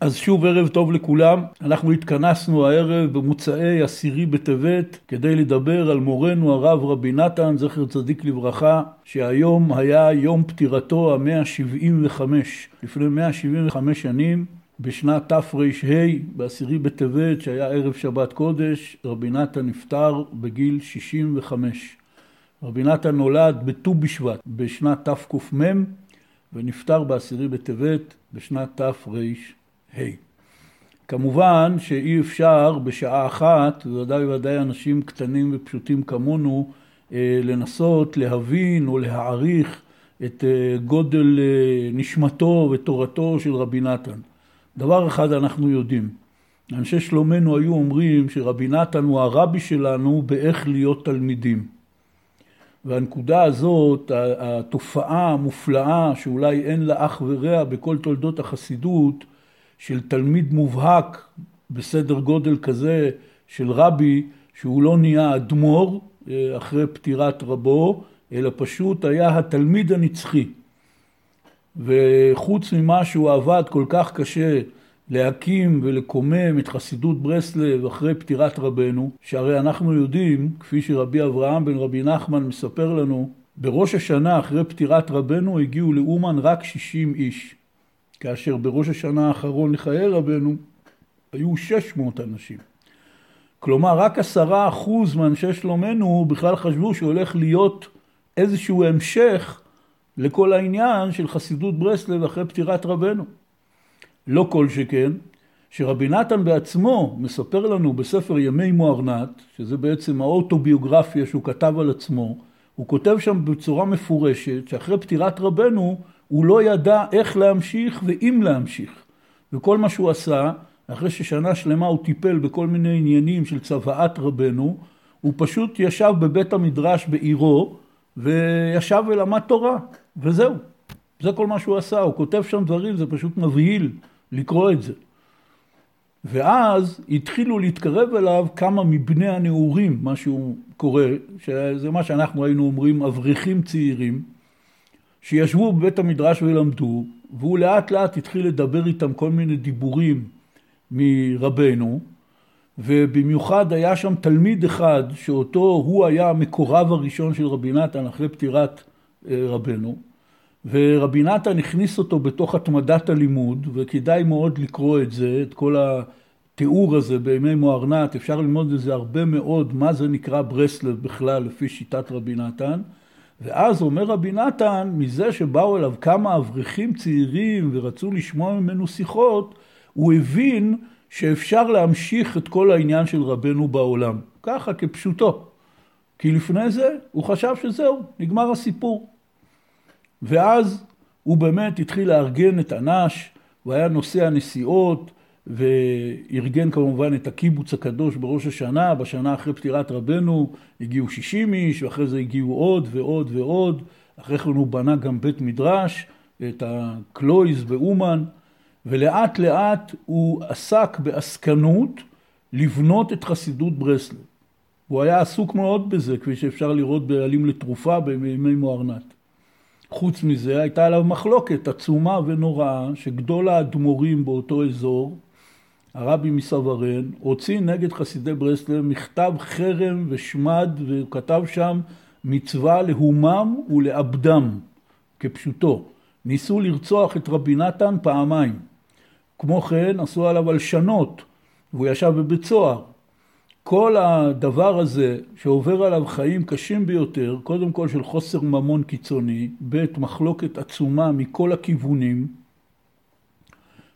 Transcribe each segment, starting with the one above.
אז שוב ערב טוב לכולם, אנחנו התכנסנו הערב במוצאי עשירי בטבת כדי לדבר על מורנו הרב רבי נתן, זכר צדיק לברכה, שהיום היה יום פטירתו המאה שבעים וחמש, לפני מאה שבעים וחמש שנים, בשנת תר"ה, בעשירי בטבת, שהיה ערב שבת קודש, רבי נתן נפטר בגיל שישים וחמש. רבי נתן נולד בט"ו בשבט בשנת תק"מ ונפטר בעשירי בטבת בשנת תר"ה. ה'. כמובן שאי אפשר בשעה אחת, ודאי וודאי אנשים קטנים ופשוטים כמונו, אה, לנסות להבין או להעריך את אה, גודל אה, נשמתו ותורתו של רבי נתן. דבר אחד אנחנו יודעים, אנשי שלומנו היו אומרים שרבי נתן הוא הרבי שלנו באיך להיות תלמידים. והנקודה הזאת, התופעה המופלאה שאולי אין לה אח ורע בכל תולדות החסידות, של תלמיד מובהק בסדר גודל כזה של רבי, שהוא לא נהיה אדמו"ר אה, אחרי פטירת רבו, אלא פשוט היה התלמיד הנצחי. וחוץ ממה שהוא עבד כל כך קשה להקים ולקומם את חסידות ברסלב אחרי פטירת רבנו, שהרי אנחנו יודעים, כפי שרבי אברהם בן רבי נחמן מספר לנו, בראש השנה אחרי פטירת רבנו הגיעו לאומן רק 60 איש. כאשר בראש השנה האחרון לחיי רבנו היו 600 אנשים. כלומר, רק עשרה אחוז מאנשי שלומנו בכלל חשבו שהולך להיות איזשהו המשך לכל העניין של חסידות ברסלב אחרי פטירת רבנו. לא כל שכן, שרבי נתן בעצמו מספר לנו בספר ימי מוארנת, שזה בעצם האוטוביוגרפיה שהוא כתב על עצמו, הוא כותב שם בצורה מפורשת שאחרי פטירת רבנו הוא לא ידע איך להמשיך ואם להמשיך. וכל מה שהוא עשה, אחרי ששנה שלמה הוא טיפל בכל מיני עניינים של צוואת רבנו, הוא פשוט ישב בבית המדרש בעירו, וישב ולמד תורה, וזהו. זה כל מה שהוא עשה, הוא כותב שם דברים, זה פשוט מבהיל לקרוא את זה. ואז התחילו להתקרב אליו כמה מבני הנעורים, מה שהוא קורא, שזה מה שאנחנו היינו אומרים אברכים צעירים, שישבו בבית המדרש ולמדו, והוא לאט לאט התחיל לדבר איתם כל מיני דיבורים מרבנו, ובמיוחד היה שם תלמיד אחד שאותו הוא היה המקורב הראשון של רבי נתן אחרי פטירת אה, רבנו, ורבי נתן הכניס אותו בתוך התמדת הלימוד, וכדאי מאוד לקרוא את זה, את כל התיאור הזה בימי מוארנת, אפשר ללמוד את זה הרבה מאוד, מה זה נקרא ברסלב בכלל לפי שיטת רבי נתן. ואז אומר רבי נתן, מזה שבאו אליו כמה אברכים צעירים ורצו לשמוע ממנו שיחות, הוא הבין שאפשר להמשיך את כל העניין של רבנו בעולם. ככה, כפשוטו. כי לפני זה הוא חשב שזהו, נגמר הסיפור. ואז הוא באמת התחיל לארגן את אנש, הוא היה נוסע נסיעות, וארגן כמובן את הקיבוץ הקדוש בראש השנה, בשנה אחרי פטירת רבנו הגיעו 60 איש, ואחרי זה הגיעו עוד ועוד ועוד, אחרי כן הוא בנה גם בית מדרש, את הקלויז באומן, ולאט לאט הוא עסק בעסקנות לבנות את חסידות ברסלב. הוא היה עסוק מאוד בזה, כפי שאפשר לראות בעלים לתרופה בימי מוארנת. חוץ מזה, הייתה עליו מחלוקת עצומה ונוראה, שגדול האדמו"רים באותו אזור, הרבי מסווארן, הוציא נגד חסידי ברסלב מכתב חרם ושמד, והוא כתב שם מצווה להומם ולאבדם, כפשוטו. ניסו לרצוח את רבי נתן פעמיים. כמו כן עשו עליו הלשנות, והוא ישב בבית סוהר. כל הדבר הזה שעובר עליו חיים קשים ביותר, קודם כל של חוסר ממון קיצוני, ב' מחלוקת עצומה מכל הכיוונים,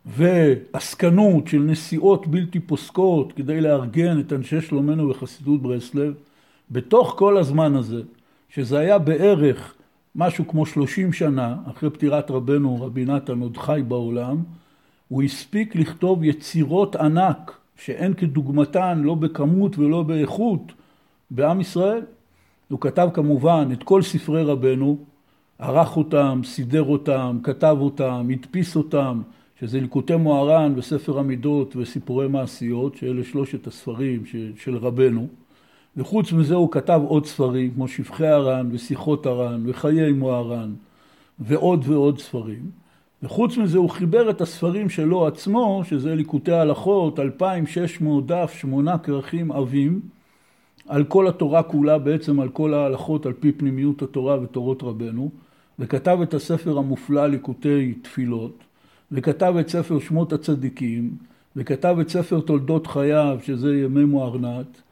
ועסקנות של נסיעות בלתי פוסקות כדי לארגן את אנשי שלומנו וחסידות ברסלב, בתוך כל הזמן הזה, שזה היה בערך משהו כמו שלושים שנה אחרי פטירת רבנו רבי נתן עוד חי בעולם, הוא הספיק לכתוב יצירות ענק שאין כדוגמתן לא בכמות ולא באיכות בעם ישראל. הוא כתב כמובן את כל ספרי רבנו, ערך אותם, סידר אותם, כתב אותם, הדפיס אותם, שזה ליקוטי מוהר"ן וספר המידות וסיפורי מעשיות, שאלה שלושת הספרים של רבנו. וחוץ מזה הוא כתב עוד ספרים, כמו שבחי הר"ן ושיחות הר"ן וחיי מוהר"ן ועוד ועוד ספרים. וחוץ מזה הוא חיבר את הספרים שלו עצמו, שזה ליקוטי הלכות, 2,600 דף, שמונה כרכים עבים, על כל התורה כולה, בעצם על כל ההלכות על פי פנימיות התורה ותורות רבנו, וכתב את הספר המופלא ליקוטי תפילות, וכתב את ספר שמות הצדיקים, וכתב את ספר תולדות חייו, שזה ימי מוארנת,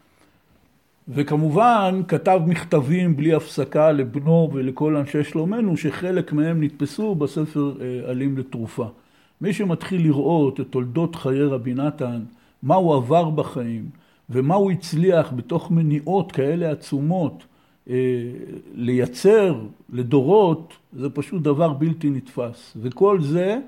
וכמובן כתב מכתבים בלי הפסקה לבנו ולכל אנשי שלומנו, שחלק מהם נתפסו בספר אה, עלים לתרופה. מי שמתחיל לראות את תולדות חיי רבי נתן, מה הוא עבר בחיים, ומה הוא הצליח בתוך מניעות כאלה עצומות אה, לייצר לדורות, זה פשוט דבר בלתי נתפס. וכל זה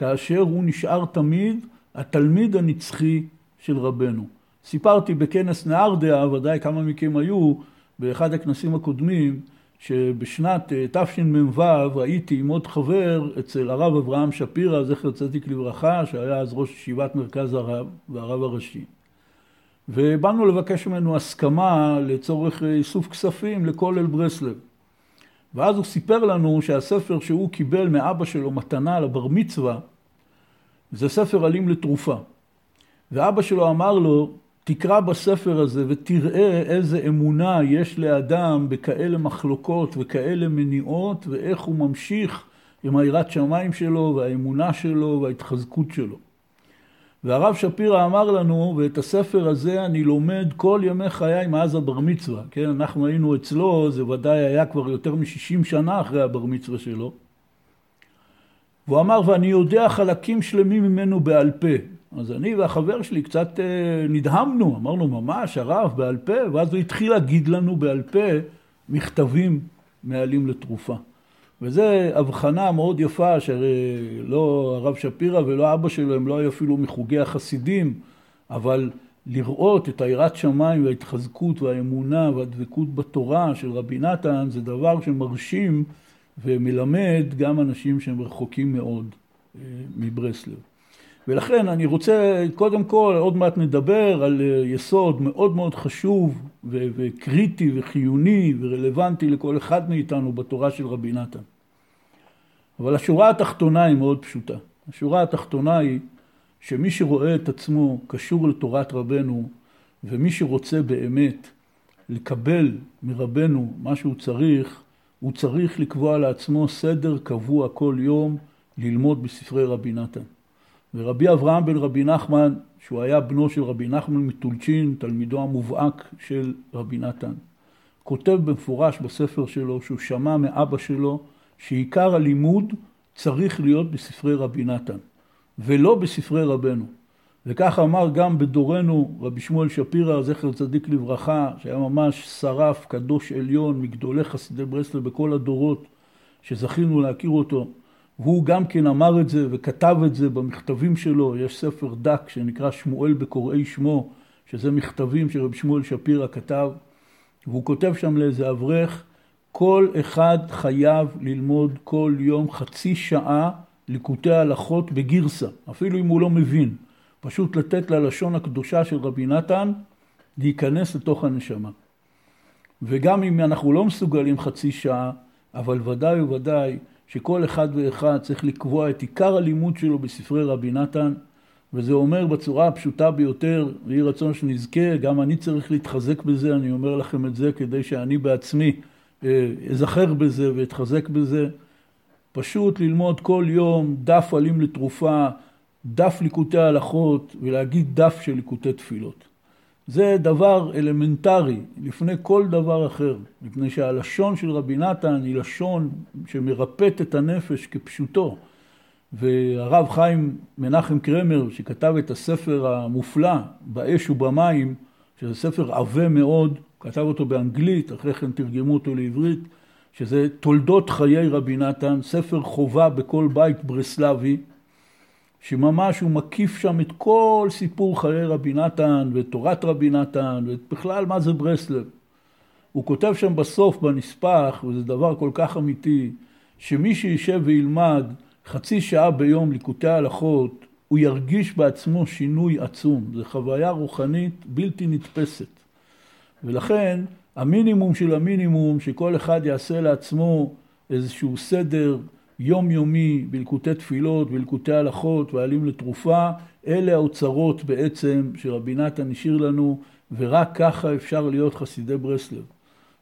כאשר הוא נשאר תמיד התלמיד הנצחי של רבנו. סיפרתי בכנס נהרדעה, ודאי כמה מכם היו, באחד הכנסים הקודמים, שבשנת אה, תשמ"ו הייתי עם עוד חבר אצל הרב אברהם שפירא, זכר צדיק לברכה, שהיה אז ראש ישיבת מרכז הרב והרב הראשי. ובאנו לבקש ממנו הסכמה לצורך אה, איסוף כספים לכולל ברסלב. ואז הוא סיפר לנו שהספר שהוא קיבל מאבא שלו מתנה לבר מצווה, זה ספר אלים לתרופה. ואבא שלו אמר לו, תקרא בספר הזה ותראה איזה אמונה יש לאדם בכאלה מחלוקות וכאלה מניעות ואיך הוא ממשיך עם היראת שמיים שלו והאמונה שלו וההתחזקות שלו. והרב שפירא אמר לנו, ואת הספר הזה אני לומד כל ימי חיי מאז הבר מצווה, כן, אנחנו היינו אצלו, זה ודאי היה כבר יותר מ-60 שנה אחרי הבר מצווה שלו. והוא אמר, ואני יודע חלקים שלמים ממנו בעל פה. אז אני והחבר שלי קצת אה, נדהמנו, אמרנו ממש, הרב בעל פה, ואז הוא התחיל להגיד לנו בעל פה מכתבים מעלים לתרופה. וזו הבחנה מאוד יפה, שהרי לא הרב שפירא ולא אבא שלו, הם לא היו אפילו מחוגי החסידים, אבל לראות את היראת שמיים וההתחזקות והאמונה והדבקות בתורה של רבי נתן, זה דבר שמרשים ומלמד גם אנשים שהם רחוקים מאוד אה, מברסלב. ולכן אני רוצה, קודם כל, עוד מעט נדבר על אה, יסוד מאוד מאוד חשוב ו- וקריטי וחיוני ורלוונטי לכל אחד מאיתנו בתורה של רבי נתן. אבל השורה התחתונה היא מאוד פשוטה. השורה התחתונה היא שמי שרואה את עצמו קשור לתורת רבנו, ומי שרוצה באמת לקבל מרבנו מה שהוא צריך, הוא צריך לקבוע לעצמו סדר קבוע כל יום ללמוד בספרי רבי נתן. ורבי אברהם בן רבי נחמן, שהוא היה בנו של רבי נחמן מטולצ'ין, תלמידו המובהק של רבי נתן, כותב במפורש בספר שלו שהוא שמע מאבא שלו שעיקר הלימוד צריך להיות בספרי רבי נתן, ולא בספרי רבנו. וכך אמר גם בדורנו רבי שמואל שפירא, זכר צדיק לברכה, שהיה ממש שרף, קדוש עליון, מגדולי חסידי ברסלב בכל הדורות שזכינו להכיר אותו. והוא גם כן אמר את זה וכתב את זה במכתבים שלו, יש ספר דק שנקרא שמואל בקוראי שמו, שזה מכתבים שרבי שמואל שפירא כתב, והוא כותב שם לאיזה אברך, כל אחד חייב ללמוד כל יום חצי שעה ליקוטי הלכות בגירסה, אפילו אם הוא לא מבין. פשוט לתת ללשון הקדושה של רבי נתן להיכנס לתוך הנשמה. וגם אם אנחנו לא מסוגלים חצי שעה, אבל ודאי וודאי שכל אחד ואחד צריך לקבוע את עיקר הלימוד שלו בספרי רבי נתן, וזה אומר בצורה הפשוטה ביותר, ויהי רצון שנזכה, גם אני צריך להתחזק בזה, אני אומר לכם את זה כדי שאני בעצמי אזכר בזה ואתחזק בזה. פשוט ללמוד כל יום דף עלים לתרופה, דף ליקוטי הלכות, ולהגיד דף של ליקוטי תפילות. זה דבר אלמנטרי לפני כל דבר אחר, מפני שהלשון של רבי נתן היא לשון שמרפאת את הנפש כפשוטו. והרב חיים מנחם קרמר, שכתב את הספר המופלא, באש ובמים, שזה ספר עבה מאוד, כתב אותו באנגלית, אחרי כן תרגמו אותו לעברית, שזה תולדות חיי רבי נתן, ספר חובה בכל בית ברסלבי, שממש הוא מקיף שם את כל סיפור חיי רבי נתן ואת תורת רבי נתן ובכלל מה זה ברסלב. הוא כותב שם בסוף בנספח, וזה דבר כל כך אמיתי, שמי שישב וילמד חצי שעה ביום ליקוטי הלכות, הוא ירגיש בעצמו שינוי עצום. זו חוויה רוחנית בלתי נתפסת. ולכן המינימום של המינימום, שכל אחד יעשה לעצמו איזשהו סדר יומיומי בלקוטי תפילות, בלקוטי הלכות, ועלים לתרופה, אלה האוצרות בעצם שרבי נתן השאיר לנו, ורק ככה אפשר להיות חסידי ברסלב.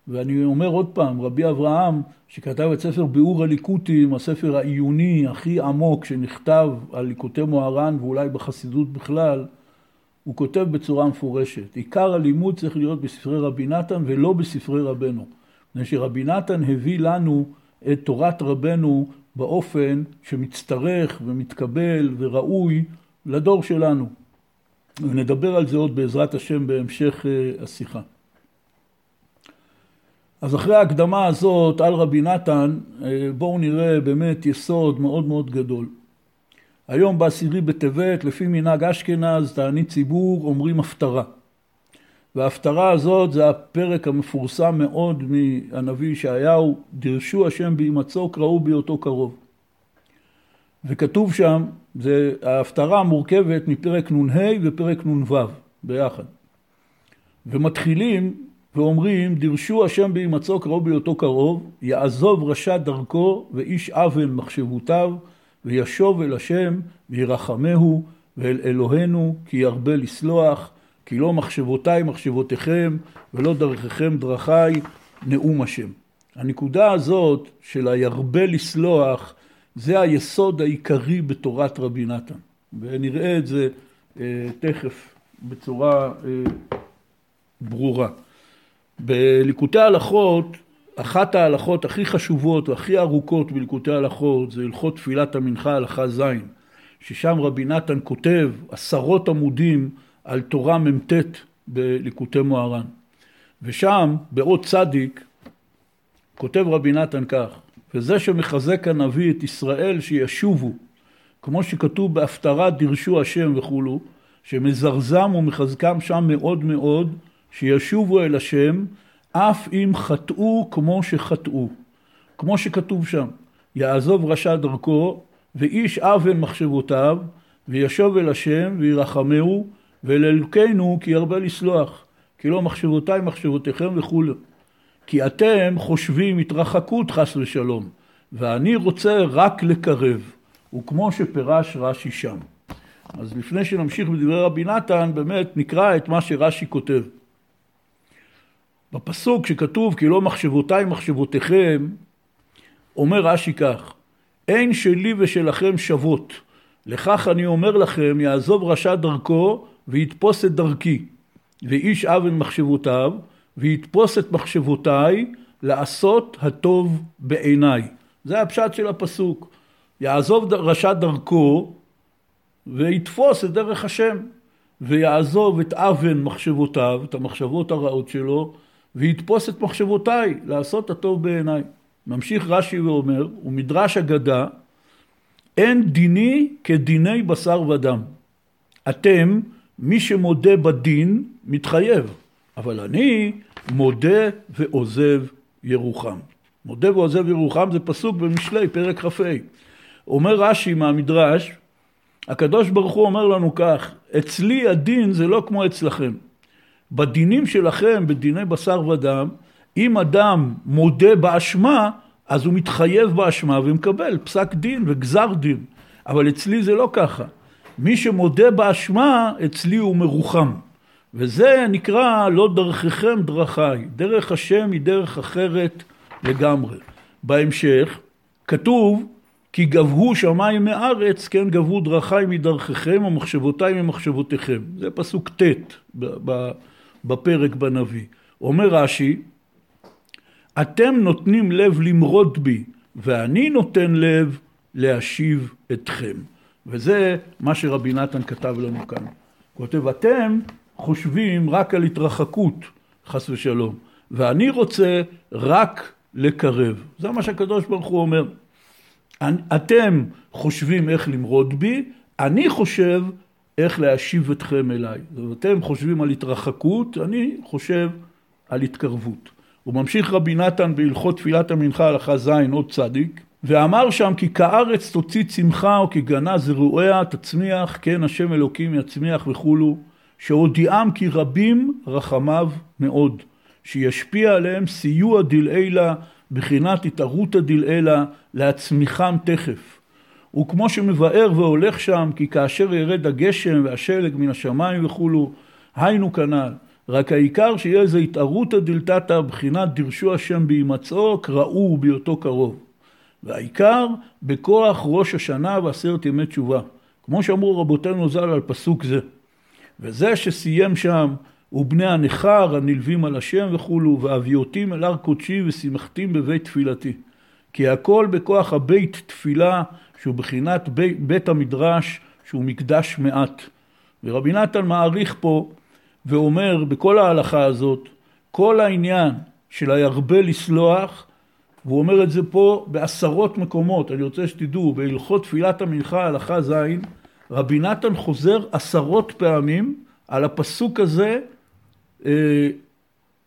ואני אומר עוד פעם, רבי אברהם, שכתב את ספר ביאור הליקוטים, הספר העיוני הכי עמוק שנכתב על ליקוטי מוהר"ן ואולי בחסידות בכלל, הוא כותב בצורה מפורשת, עיקר הלימוד צריך להיות בספרי רבי נתן ולא בספרי רבנו. מפני שרבי נתן הביא לנו את תורת רבנו באופן שמצטרך ומתקבל וראוי לדור שלנו. ונדבר על זה עוד בעזרת השם בהמשך אה, השיחה. אז אחרי ההקדמה הזאת על רבי נתן, אה, בואו נראה באמת יסוד מאוד מאוד גדול. היום בעשירי בטבת, לפי מנהג אשכנז, תענית ציבור, אומרים הפטרה. וההפטרה הזאת זה הפרק המפורסם מאוד מהנביא ישעיהו, דרשו השם בהימצאו, קראו בהיותו קרוב. וכתוב שם, זה, ההפטרה מורכבת מפרק נ"ה ופרק נ"ו ביחד. ומתחילים ואומרים, דרשו השם בהימצאו קרוב בהיותו קרוב, יעזוב רשע דרכו ואיש עוול מחשבותיו, וישוב אל השם וירחמהו ואל אלוהינו כי ירבה לסלוח כי לא מחשבותיי מחשבותיכם ולא דרככם דרכיי נאום השם. הנקודה הזאת של הירבה לסלוח זה היסוד העיקרי בתורת רבי נתן ונראה את זה אה, תכף בצורה אה, ברורה. בליקוטי ההלכות אחת ההלכות הכי חשובות והכי ארוכות בלקוטי ההלכות זה הלכות תפילת המנחה הלכה ז', ששם רבי נתן כותב עשרות עמודים על תורה מ"ט בליקוטי מוהר"ן. ושם באות צדיק כותב רבי נתן כך, וזה שמחזק הנביא את ישראל שישובו, כמו שכתוב בהפטרה דירשו השם וכולו, שמזרזם ומחזקם שם מאוד מאוד, שישובו אל השם אף אם חטאו כמו שחטאו, כמו שכתוב שם, יעזוב רשע דרכו, ואיש עוול מחשבותיו, וישוב אל השם, וירחמהו, ואל אלוקינו כי ירבה לסלוח, כי לא מחשבותיי מחשבותיכם וכולי. כי אתם חושבים התרחקות חס ושלום, ואני רוצה רק לקרב, וכמו שפירש רש"י שם. אז לפני שנמשיך בדברי רבי נתן, באמת נקרא את מה שרש"י כותב. בפסוק שכתוב כי לא מחשבותיי מחשבותיכם, אומר רש"י כך, אין שלי ושלכם שוות, לכך אני אומר לכם, יעזוב רשע דרכו ויתפוס את דרכי, ואיש עוול מחשבותיו, ויתפוס את מחשבותיי לעשות הטוב בעיניי. זה הפשט של הפסוק. יעזוב רשע דרכו ויתפוס את דרך השם, ויעזוב את אבן מחשבותיו, את המחשבות הרעות שלו, ויתפוס את מחשבותיי לעשות הטוב בעיניי. ממשיך רש"י ואומר, ומדרש אגדה, אין דיני כדיני בשר ודם. אתם, מי שמודה בדין, מתחייב, אבל אני מודה ועוזב ירוחם. מודה ועוזב ירוחם זה פסוק במשלי, פרק כ"ה. אומר רש"י מהמדרש, הקדוש ברוך הוא אומר לנו כך, אצלי הדין זה לא כמו אצלכם. בדינים שלכם, בדיני בשר ודם, אם אדם מודה באשמה, אז הוא מתחייב באשמה ומקבל פסק דין וגזר דין. אבל אצלי זה לא ככה. מי שמודה באשמה, אצלי הוא מרוחם. וזה נקרא לא דרככם דרכיי. דרך השם היא דרך אחרת לגמרי. בהמשך כתוב כי גבהו שמיים מארץ, כן גבהו דרכיי מדרככם ומחשבותיי ממחשבותיכם. זה פסוק ט' בפרק בנביא. אומר רש"י, אתם נותנים לב למרוד בי, ואני נותן לב להשיב אתכם. וזה מה שרבי נתן כתב לנו כאן. כותב, אתם חושבים רק על התרחקות, חס ושלום, ואני רוצה רק לקרב. זה מה שהקדוש ברוך הוא אומר. אתם חושבים איך למרוד בי, אני חושב איך להשיב אתכם אליי. אתם חושבים על התרחקות, אני חושב על התקרבות. הוא ממשיך רבי נתן בהלכות תפילת המנחה הלכה ז' עוד צדיק, ואמר שם כי כארץ תוציא צמחה או כי גנה זרועיה תצמיח, כן השם אלוקים יצמיח וכולו, שהודיעם כי רבים רחמיו מאוד, שישפיע עליהם סיוע דלעילה בחינת התערותא דלעילא להצמיחם תכף. וכמו שמבאר והולך שם, כי כאשר ירד הגשם והשלג מן השמיים וכולו, היינו כנ"ל. רק העיקר שיהיה איזה התערותא דלתתא, בחינת דרשו השם בהימצאו, קראו בהיותו קרוב. והעיקר, בכוח ראש השנה ועשרת ימי תשובה. כמו שאמרו רבותינו ז"ל על פסוק זה. וזה שסיים שם, ובני הנכר הנלווים על השם וכולו, והביאותים אל הר קודשי ושימחתים בבית תפילתי. כי הכל בכוח הבית תפילה, שהוא בחינת בית, בית המדרש, שהוא מקדש מעט. ורבי נתן מעריך פה ואומר בכל ההלכה הזאת, כל העניין של הירבה לסלוח, והוא אומר את זה פה בעשרות מקומות, אני רוצה שתדעו, בהלכות תפילת המנחה, הלכה ז', רבי נתן חוזר עשרות פעמים על הפסוק הזה, אה,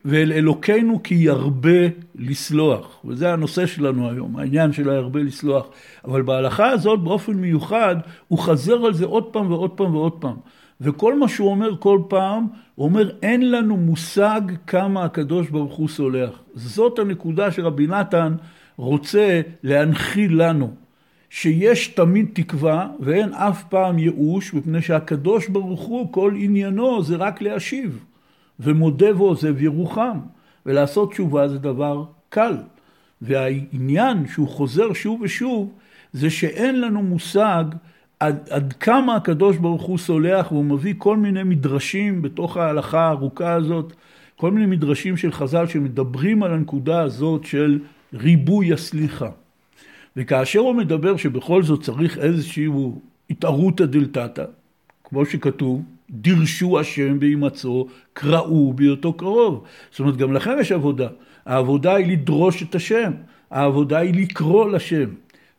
ואל אלוקינו כי ירבה לסלוח. וזה הנושא שלנו היום, העניין של הירבה לסלוח. אבל בהלכה הזאת באופן מיוחד, הוא חזר על זה עוד פעם ועוד פעם ועוד פעם. וכל מה שהוא אומר כל פעם, הוא אומר אין לנו מושג כמה הקדוש ברוך הוא סולח. זאת הנקודה שרבי נתן רוצה להנחיל לנו. שיש תמיד תקווה ואין אף פעם ייאוש, מפני שהקדוש ברוך הוא, כל עניינו זה רק להשיב. ומודה ועוזב ירוחם. ולעשות תשובה זה דבר קל. והעניין שהוא חוזר שוב ושוב, זה שאין לנו מושג עד, עד כמה הקדוש ברוך הוא סולח, והוא מביא כל מיני מדרשים בתוך ההלכה הארוכה הזאת, כל מיני מדרשים של חז"ל שמדברים על הנקודה הזאת של ריבוי הסליחה. וכאשר הוא מדבר שבכל זאת צריך איזושהי התערותא דלתתא, כמו שכתוב, דירשו השם בהימצאו, קראו בהיותו קרוב. זאת אומרת, גם לכם יש עבודה. העבודה היא לדרוש את השם, העבודה היא לקרוא לשם.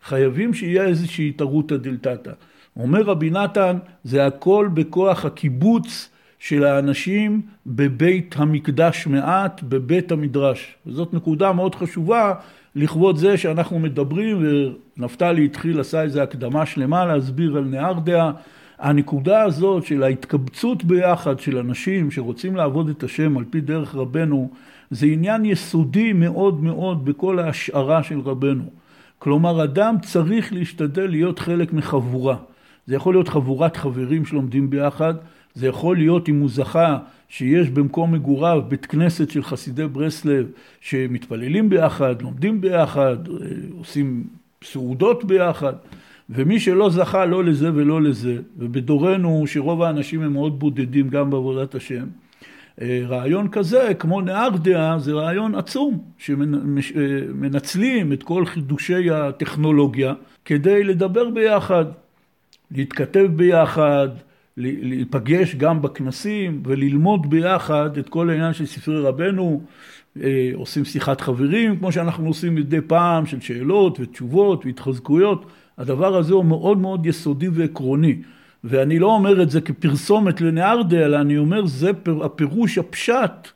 חייבים שיהיה איזושהי התערותא דלתתא. אומר רבי נתן, זה הכל בכוח הקיבוץ של האנשים בבית המקדש מעט, בבית המדרש. וזאת נקודה מאוד חשובה לכבוד זה שאנחנו מדברים, ונפתלי התחיל, עשה איזו הקדמה שלמה להסביר על נהרדעה. הנקודה הזאת של ההתקבצות ביחד של אנשים שרוצים לעבוד את השם על פי דרך רבנו, זה עניין יסודי מאוד מאוד בכל ההשערה של רבנו. כלומר, אדם צריך להשתדל להיות חלק מחבורה. זה יכול להיות חבורת חברים שלומדים ביחד, זה יכול להיות אם הוא זכה שיש במקום מגוריו בית כנסת של חסידי ברסלב שמתפללים ביחד, לומדים ביחד, אה, עושים סעודות ביחד, ומי שלא זכה לא לזה ולא לזה, ובדורנו שרוב האנשים הם מאוד בודדים גם בעבודת השם, אה, רעיון כזה, כמו נהר דעה, זה רעיון עצום, שמנצלים את כל חידושי הטכנולוגיה כדי לדבר ביחד, להתכתב ביחד, להיפגש גם בכנסים וללמוד ביחד את כל העניין של ספרי רבנו, אה, עושים שיחת חברים כמו שאנחנו עושים מדי פעם של שאלות ותשובות והתחזקויות, הדבר הזה הוא מאוד מאוד יסודי ועקרוני. ואני לא אומר את זה כפרסומת לנהרדה, אלא אני אומר זה הפירוש הפשט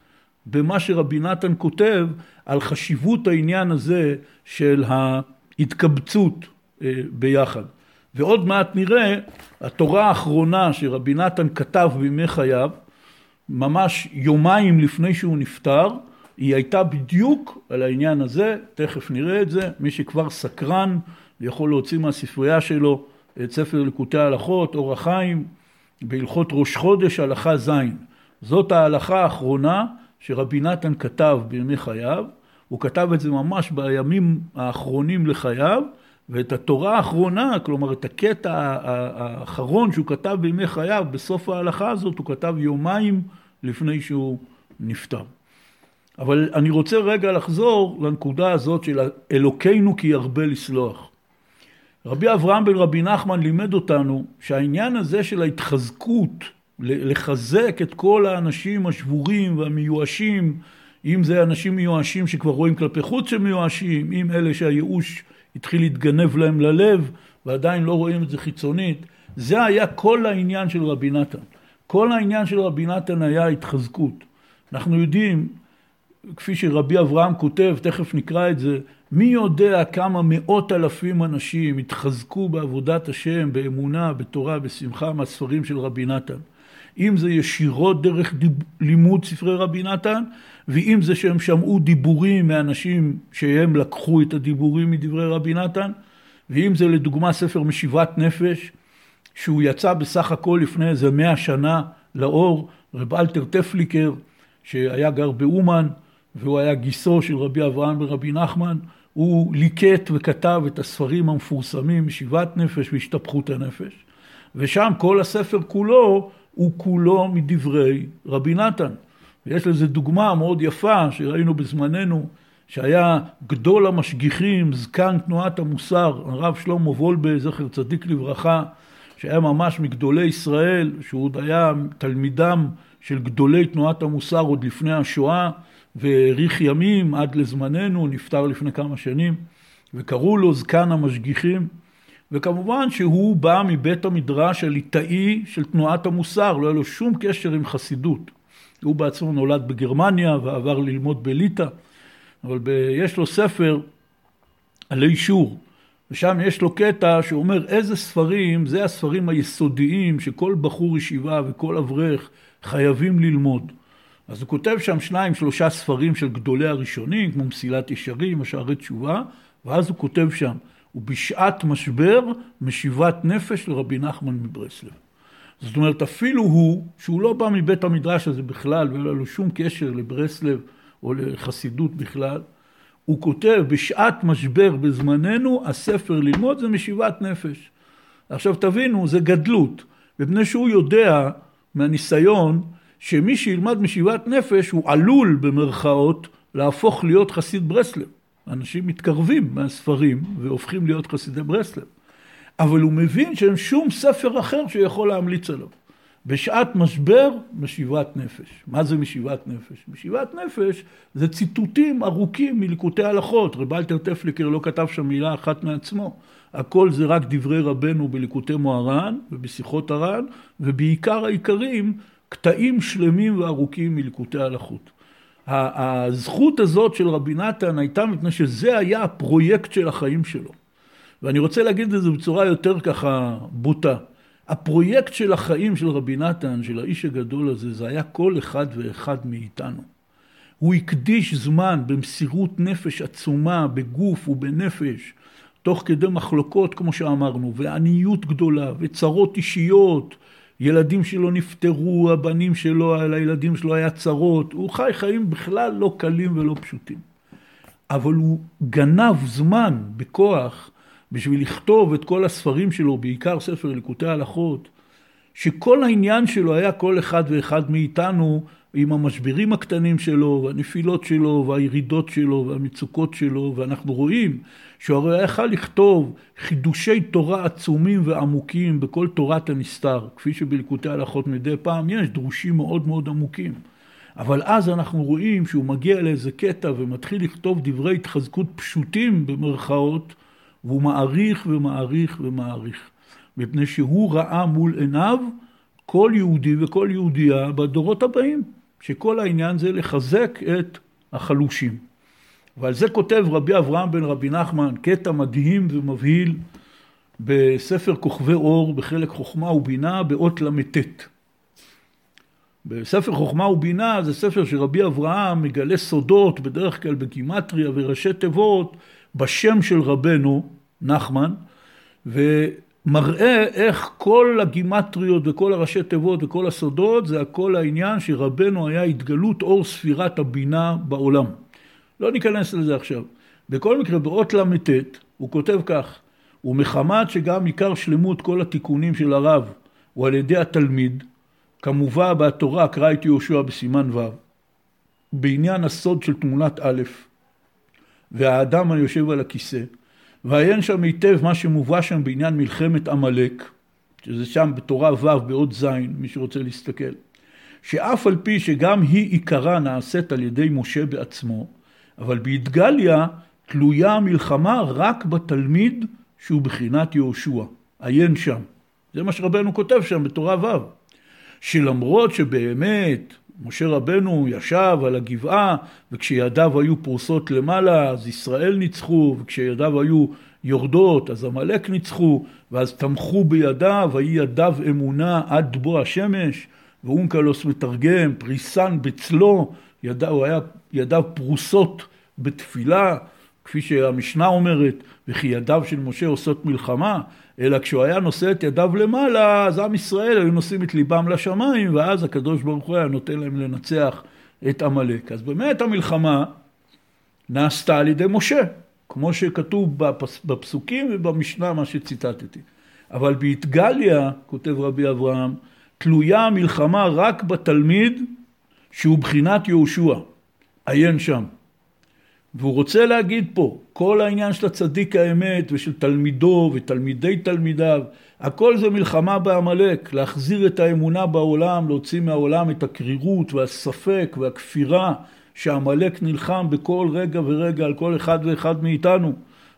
במה שרבי נתן כותב על חשיבות העניין הזה של ההתקבצות אה, ביחד. ועוד מעט נראה, התורה האחרונה שרבי נתן כתב בימי חייו, ממש יומיים לפני שהוא נפטר, היא הייתה בדיוק על העניין הזה, תכף נראה את זה, מי שכבר סקרן יכול להוציא מהספרייה שלו את ספר ליקוטי ההלכות, אור החיים, בהלכות ראש חודש, הלכה ז'. זאת ההלכה האחרונה שרבי נתן כתב בימי חייו, הוא כתב את זה ממש בימים האחרונים לחייו, ואת התורה האחרונה, כלומר את הקטע האחרון שהוא כתב בימי חייו, בסוף ההלכה הזאת, הוא כתב יומיים לפני שהוא נפטר. אבל אני רוצה רגע לחזור לנקודה הזאת של אלוקינו כי ירבה לסלוח. רבי אברהם בן רבי נחמן לימד אותנו שהעניין הזה של ההתחזקות, לחזק את כל האנשים השבורים והמיואשים, אם זה אנשים מיואשים שכבר רואים כלפי חוץ שמיואשים, אם אלה שהייאוש התחיל להתגנב להם ללב ועדיין לא רואים את זה חיצונית, זה היה כל העניין של רבי נתן. כל העניין של רבי נתן היה התחזקות. אנחנו יודעים, כפי שרבי אברהם כותב, תכף נקרא את זה, מי יודע כמה מאות אלפים אנשים התחזקו בעבודת השם, באמונה, בתורה, בשמחה, מהספרים של רבי נתן. אם זה ישירות דרך דיב... לימוד ספרי רבי נתן, ואם זה שהם שמעו דיבורים מאנשים שהם לקחו את הדיבורים מדברי רבי נתן, ואם זה לדוגמה ספר משיבת נפש, שהוא יצא בסך הכל לפני איזה מאה שנה לאור, רב אלתר טפליקר, שהיה גר באומן, והוא היה גיסו של רבי אברהם ורבי נחמן, הוא ליקט וכתב את הספרים המפורסמים, משיבת נפש והשתפכות הנפש, ושם כל הספר כולו הוא כולו מדברי רבי נתן. ויש לזה דוגמה מאוד יפה שראינו בזמננו, שהיה גדול המשגיחים, זקן תנועת המוסר, הרב שלמה וולבה, זכר צדיק לברכה, שהיה ממש מגדולי ישראל, שהוא עוד היה תלמידם של גדולי תנועת המוסר עוד לפני השואה, והאריך ימים עד לזמננו, נפטר לפני כמה שנים, וקראו לו זקן המשגיחים. וכמובן שהוא בא מבית המדרש הליטאי של תנועת המוסר, לא היה לו שום קשר עם חסידות. הוא בעצמו נולד בגרמניה ועבר ללמוד בליטא, אבל ב... יש לו ספר עלי שור, ושם יש לו קטע שאומר איזה ספרים, זה הספרים היסודיים שכל בחור ישיבה וכל אברך חייבים ללמוד. אז הוא כותב שם שניים, שלושה ספרים של גדולי הראשונים, כמו מסילת ישרים, השערי תשובה, ואז הוא כותב שם, ובשעת משבר משיבת נפש לרבי נחמן מברסלב. זאת אומרת, אפילו הוא, שהוא לא בא מבית המדרש הזה בכלל, ואין לו שום קשר לברסלב או לחסידות בכלל, הוא כותב, בשעת משבר בזמננו, הספר ללמוד זה משיבת נפש. עכשיו תבינו, זה גדלות, מפני שהוא יודע מהניסיון שמי שילמד משיבת נפש הוא עלול במרכאות להפוך להיות חסיד ברסלב. אנשים מתקרבים מהספרים והופכים להיות חסידי ברסלב. אבל הוא מבין שאין שום ספר אחר שיכול להמליץ עליו. בשעת משבר, משיבת נפש. מה זה משיבת נפש? משיבת נפש זה ציטוטים ארוכים מליקוטי הלכות. רב אלתר טפליקר לא כתב שם מילה אחת מעצמו. הכל זה רק דברי רבנו בליקוטי מוהר"ן ובשיחות הר"ן, ובעיקר העיקרים, קטעים שלמים וארוכים מליקוטי הלכות. הזכות הזאת של רבי נתן הייתה מפני שזה היה הפרויקט של החיים שלו. ואני רוצה להגיד את זה בצורה יותר ככה בוטה. הפרויקט של החיים של רבי נתן, של האיש הגדול הזה, זה היה כל אחד ואחד מאיתנו. הוא הקדיש זמן במסירות נפש עצומה, בגוף ובנפש, תוך כדי מחלוקות, כמו שאמרנו, ועניות גדולה, וצרות אישיות, ילדים שלו נפטרו, הבנים שלו, על הילדים שלו היה צרות, הוא חי חיים בכלל לא קלים ולא פשוטים. אבל הוא גנב זמן בכוח בשביל לכתוב את כל הספרים שלו, בעיקר ספר ליקוטי הלכות, שכל העניין שלו היה כל אחד ואחד מאיתנו עם המשברים הקטנים שלו, והנפילות שלו, והירידות שלו, והמצוקות שלו, ואנחנו רואים שהוא הרי יכל לכתוב חידושי תורה עצומים ועמוקים בכל תורת הנסתר, כפי שבליקוטי הלכות מדי פעם יש דרושים מאוד מאוד עמוקים. אבל אז אנחנו רואים שהוא מגיע לאיזה קטע ומתחיל לכתוב דברי התחזקות פשוטים במרכאות, והוא מעריך ומעריך ומעריך. מפני שהוא ראה מול עיניו כל יהודי וכל יהודייה בדורות הבאים, שכל העניין זה לחזק את החלושים. ועל זה כותב רבי אברהם בן רבי נחמן, קטע מדהים ומבהיל בספר כוכבי אור, בחלק חוכמה ובינה, באות ל"ט. בספר חוכמה ובינה זה ספר שרבי אברהם מגלה סודות, בדרך כלל בגימטריה וראשי תיבות, בשם של רבנו, נחמן, ומראה איך כל הגימטריות וכל הראשי תיבות וכל הסודות זה הכל העניין שרבנו היה התגלות אור ספירת הבינה בעולם. לא ניכנס לזה עכשיו. בכל מקרה, באות ל"ט הוא כותב כך: ומחמת שגם עיקר שלמות כל התיקונים של הרב הוא על ידי התלמיד, כמובא בתורה, קרא את יהושע בסימן ו', בעניין הסוד של תמונת א', והאדם היושב על הכיסא, ועיין שם היטב מה שמובא שם בעניין מלחמת עמלק, שזה שם בתורה ו' באות ז', מי שרוצה להסתכל, שאף על פי שגם היא עיקרה נעשית על ידי משה בעצמו, אבל באתגליה תלויה המלחמה רק בתלמיד שהוא בחינת יהושע. עיין שם. זה מה שרבנו כותב שם בתורה ו', שלמרות שבאמת משה רבנו ישב על הגבעה וכשידיו היו פרוסות למעלה אז ישראל ניצחו וכשידיו היו יורדות אז עמלק ניצחו ואז תמכו בידיו ויהי ידיו אמונה עד בוא השמש ואונקלוס מתרגם פריסן בצלו ידיו, היה, ידיו פרוסות בתפילה כפי שהמשנה אומרת וכי ידיו של משה עושות מלחמה אלא כשהוא היה נושא את ידיו למעלה, אז עם ישראל היו נושאים את ליבם לשמיים, ואז הקדוש ברוך הוא היה נותן להם לנצח את עמלק. אז באמת המלחמה נעשתה על ידי משה, כמו שכתוב בפס, בפסוקים ובמשנה, מה שציטטתי. אבל באתגליה, כותב רבי אברהם, תלויה המלחמה רק בתלמיד שהוא בחינת יהושע. עיין שם. והוא רוצה להגיד פה, כל העניין של הצדיק האמת ושל תלמידו ותלמידי תלמידיו, הכל זה מלחמה בעמלק, להחזיר את האמונה בעולם, להוציא מהעולם את הקרירות והספק והכפירה שעמלק נלחם בכל רגע ורגע על כל אחד ואחד מאיתנו.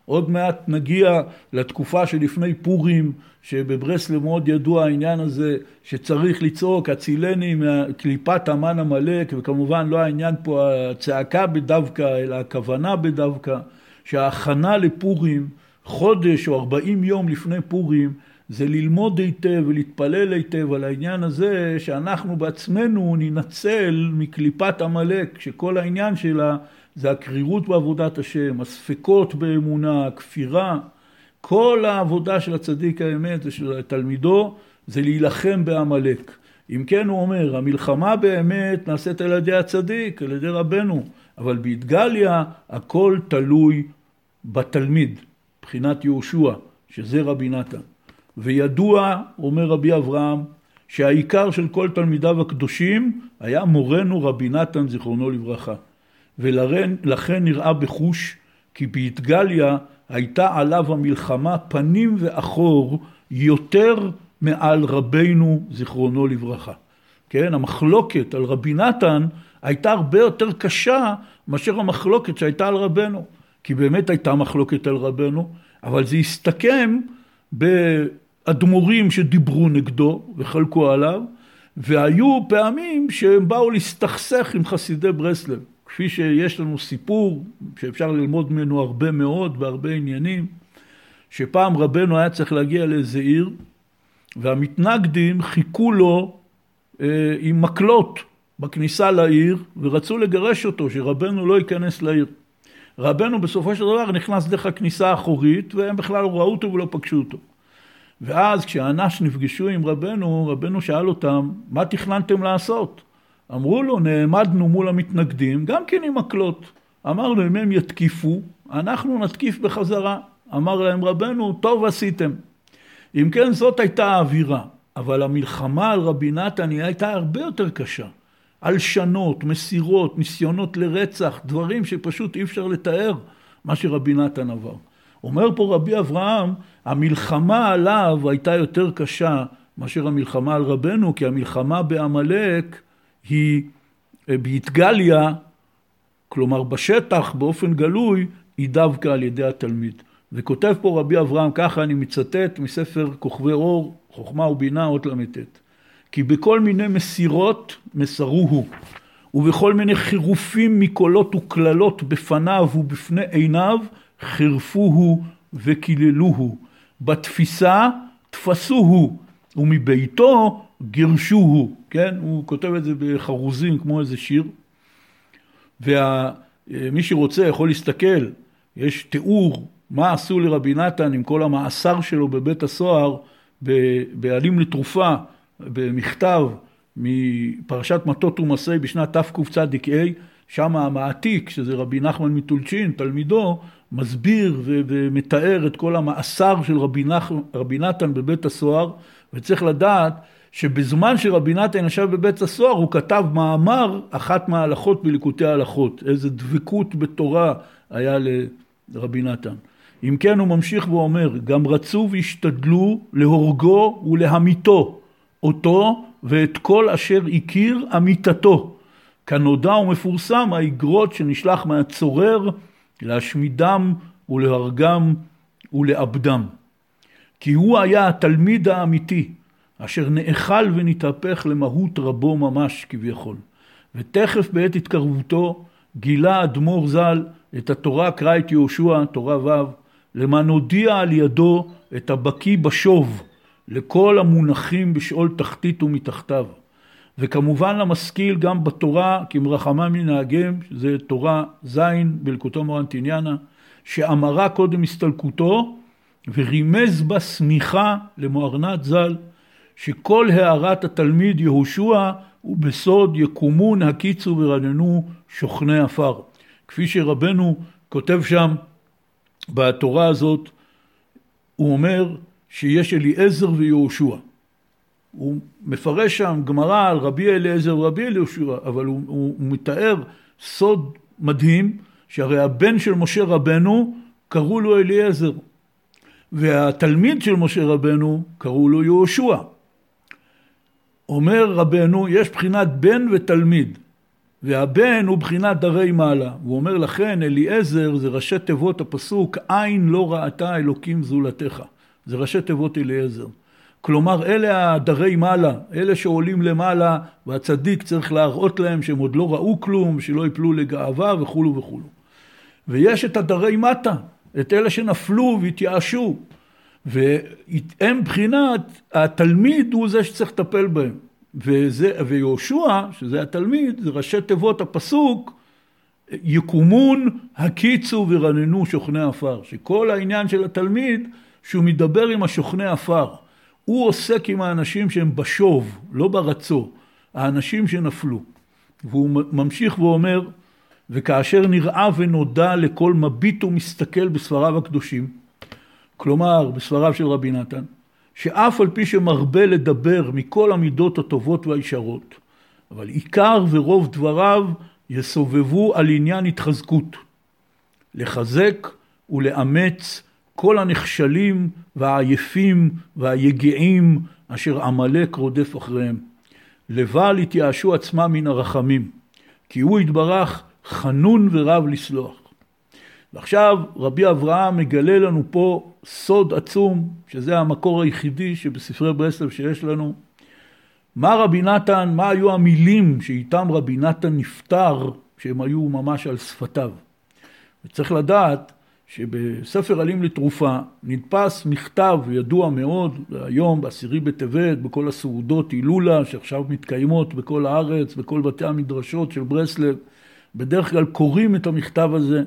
עוד מעט נגיע לתקופה שלפני פורים, שבברסלב מאוד ידוע העניין הזה שצריך לצעוק הצילני מקליפת המן עמלק, וכמובן לא העניין פה הצעקה בדווקא, אלא הכוונה בדווקא, שההכנה לפורים, חודש או ארבעים יום לפני פורים, זה ללמוד היטב ולהתפלל היטב על העניין הזה שאנחנו בעצמנו ננצל מקליפת עמלק, שכל העניין שלה זה הקרירות בעבודת השם, הספקות באמונה, הכפירה, כל העבודה של הצדיק האמת ושל תלמידו זה להילחם בעמלק. אם כן הוא אומר, המלחמה באמת נעשית על ידי הצדיק, על ידי רבנו, אבל באתגליה הכל תלוי בתלמיד, מבחינת יהושע, שזה רבי נתן. וידוע, אומר רבי אברהם, שהעיקר של כל תלמידיו הקדושים היה מורנו רבי נתן זיכרונו לברכה. ולכן נראה בחוש כי באתגליה הייתה עליו המלחמה פנים ואחור יותר מעל רבינו זיכרונו לברכה. כן, המחלוקת על רבי נתן הייתה הרבה יותר קשה מאשר המחלוקת שהייתה על רבנו. כי באמת הייתה מחלוקת על רבנו, אבל זה הסתכם באדמו"רים שדיברו נגדו וחלקו עליו, והיו פעמים שהם באו להסתכסך עם חסידי ברסלב. כפי שיש לנו סיפור שאפשר ללמוד ממנו הרבה מאוד בהרבה עניינים, שפעם רבנו היה צריך להגיע לאיזה עיר והמתנגדים חיכו לו אה, עם מקלות בכניסה לעיר ורצו לגרש אותו, שרבנו לא ייכנס לעיר. רבנו בסופו של דבר נכנס דרך הכניסה האחורית והם בכלל לא ראו אותו ולא פגשו אותו. ואז כשהאנש נפגשו עם רבנו, רבנו שאל אותם, מה תכננתם לעשות? אמרו לו, נעמדנו מול המתנגדים, גם כן עם מקלות. אמרנו, אם הם יתקיפו, אנחנו נתקיף בחזרה. אמר להם רבנו, טוב עשיתם. אם כן, זאת הייתה האווירה. אבל המלחמה על רבי נתן היא הייתה הרבה יותר קשה. הלשנות, מסירות, ניסיונות לרצח, דברים שפשוט אי אפשר לתאר מה שרבי נתן עבר. אומר פה רבי אברהם, המלחמה עליו הייתה יותר קשה מאשר המלחמה על רבנו, כי המלחמה בעמלק היא אה, באתגליה, כלומר בשטח, באופן גלוי, היא דווקא על ידי התלמיד. וכותב פה רבי אברהם, ככה אני מצטט מספר כוכבי אור, חוכמה ובינה, אות ל"ט. כי בכל מיני מסירות מסרוהו, ובכל מיני חירופים מקולות וקללות בפניו ובפני עיניו, חירפוהו וקיללוהו. בתפיסה תפסוהו, ומביתו גירשוהו, כן? הוא כותב את זה בחרוזים כמו איזה שיר. ומי שרוצה יכול להסתכל, יש תיאור מה עשו לרבי נתן עם כל המאסר שלו בבית הסוהר בעלים לתרופה, במכתב מפרשת מטות ומסי בשנת תקצ"ה, שם המעתיק, שזה רבי נחמן מטולצ'ין, תלמידו, מסביר ומתאר את כל המאסר של רבי, נח, רבי נתן בבית הסוהר, וצריך לדעת שבזמן שרבי נתן ישב בבית הסוהר הוא כתב מאמר אחת מההלכות בליקוטי ההלכות. איזה דבקות בתורה היה לרבי נתן. אם כן הוא ממשיך ואומר, גם רצו והשתדלו להורגו ולהמיתו אותו ואת כל אשר הכיר אמיתתו. כנודע ומפורסם האגרות שנשלח מהצורר להשמידם ולהרגם ולאבדם. כי הוא היה התלמיד האמיתי, אשר נאכל ונתהפך למהות רבו ממש כביכול. ותכף בעת התקרבותו גילה אדמו"ר ז"ל את התורה קרא את יהושע, תורה ו', למען הודיע על ידו את הבקיא בשוב לכל המונחים בשאול תחתית ומתחתיו. וכמובן למשכיל גם בתורה כמרחמה מנהגם, שזה תורה ז' בלקוטו מורנטיניאנה, שאמרה קודם הסתלקותו ורימז בה שמיכה למוארנת ז"ל, שכל הערת התלמיד יהושע הוא בסוד יקומון הקיצו ורננו שוכני עפר. כפי שרבנו כותב שם בתורה הזאת, הוא אומר שיש אליעזר ויהושע. הוא מפרש שם גמרא על רבי אליעזר ורבי אליהושע, אבל הוא, הוא, הוא מתאר סוד מדהים, שהרי הבן של משה רבנו קראו לו אליעזר, והתלמיד של משה רבנו קראו לו יהושע. אומר רבנו, יש בחינת בן ותלמיד, והבן הוא בחינת דרי מעלה. הוא אומר לכן, אליעזר זה ראשי תיבות הפסוק, עין לא ראתה אלוקים זולתך. זה ראשי תיבות אליעזר. כלומר, אלה הדרי מעלה, אלה שעולים למעלה, והצדיק צריך להראות להם שהם עוד לא ראו כלום, שלא יפלו לגאווה וכולו וכולו. ויש את הדרי מטה, את אלה שנפלו והתייאשו, והם בחינת, התלמיד הוא זה שצריך לטפל בהם. וזה, ויהושע, שזה התלמיד, זה ראשי תיבות הפסוק, יקומון, הקיצו ורננו שוכני עפר. שכל העניין של התלמיד, שהוא מדבר עם השוכני עפר. הוא עוסק עם האנשים שהם בשוב, לא ברצו, האנשים שנפלו. והוא ממשיך ואומר, וכאשר נראה ונודע לכל מביט ומסתכל בספריו הקדושים, כלומר בספריו של רבי נתן, שאף על פי שמרבה לדבר מכל המידות הטובות והישרות, אבל עיקר ורוב דבריו יסובבו על עניין התחזקות, לחזק ולאמץ כל הנכשלים והעייפים והיגעים אשר עמלק רודף אחריהם. לבל יתייאשו עצמם מן הרחמים, כי הוא יתברך חנון ורב לסלוח. ועכשיו רבי אברהם מגלה לנו פה סוד עצום, שזה המקור היחידי שבספרי ברסלב שיש לנו. מה רבי נתן, מה היו המילים שאיתם רבי נתן נפטר, שהם היו ממש על שפתיו. וצריך לדעת שבספר עלים לתרופה נדפס מכתב ידוע מאוד, היום בעשירי בטבת, בכל הסעודות הילולה שעכשיו מתקיימות בכל הארץ, בכל בתי המדרשות של ברסלב, בדרך כלל קוראים את המכתב הזה,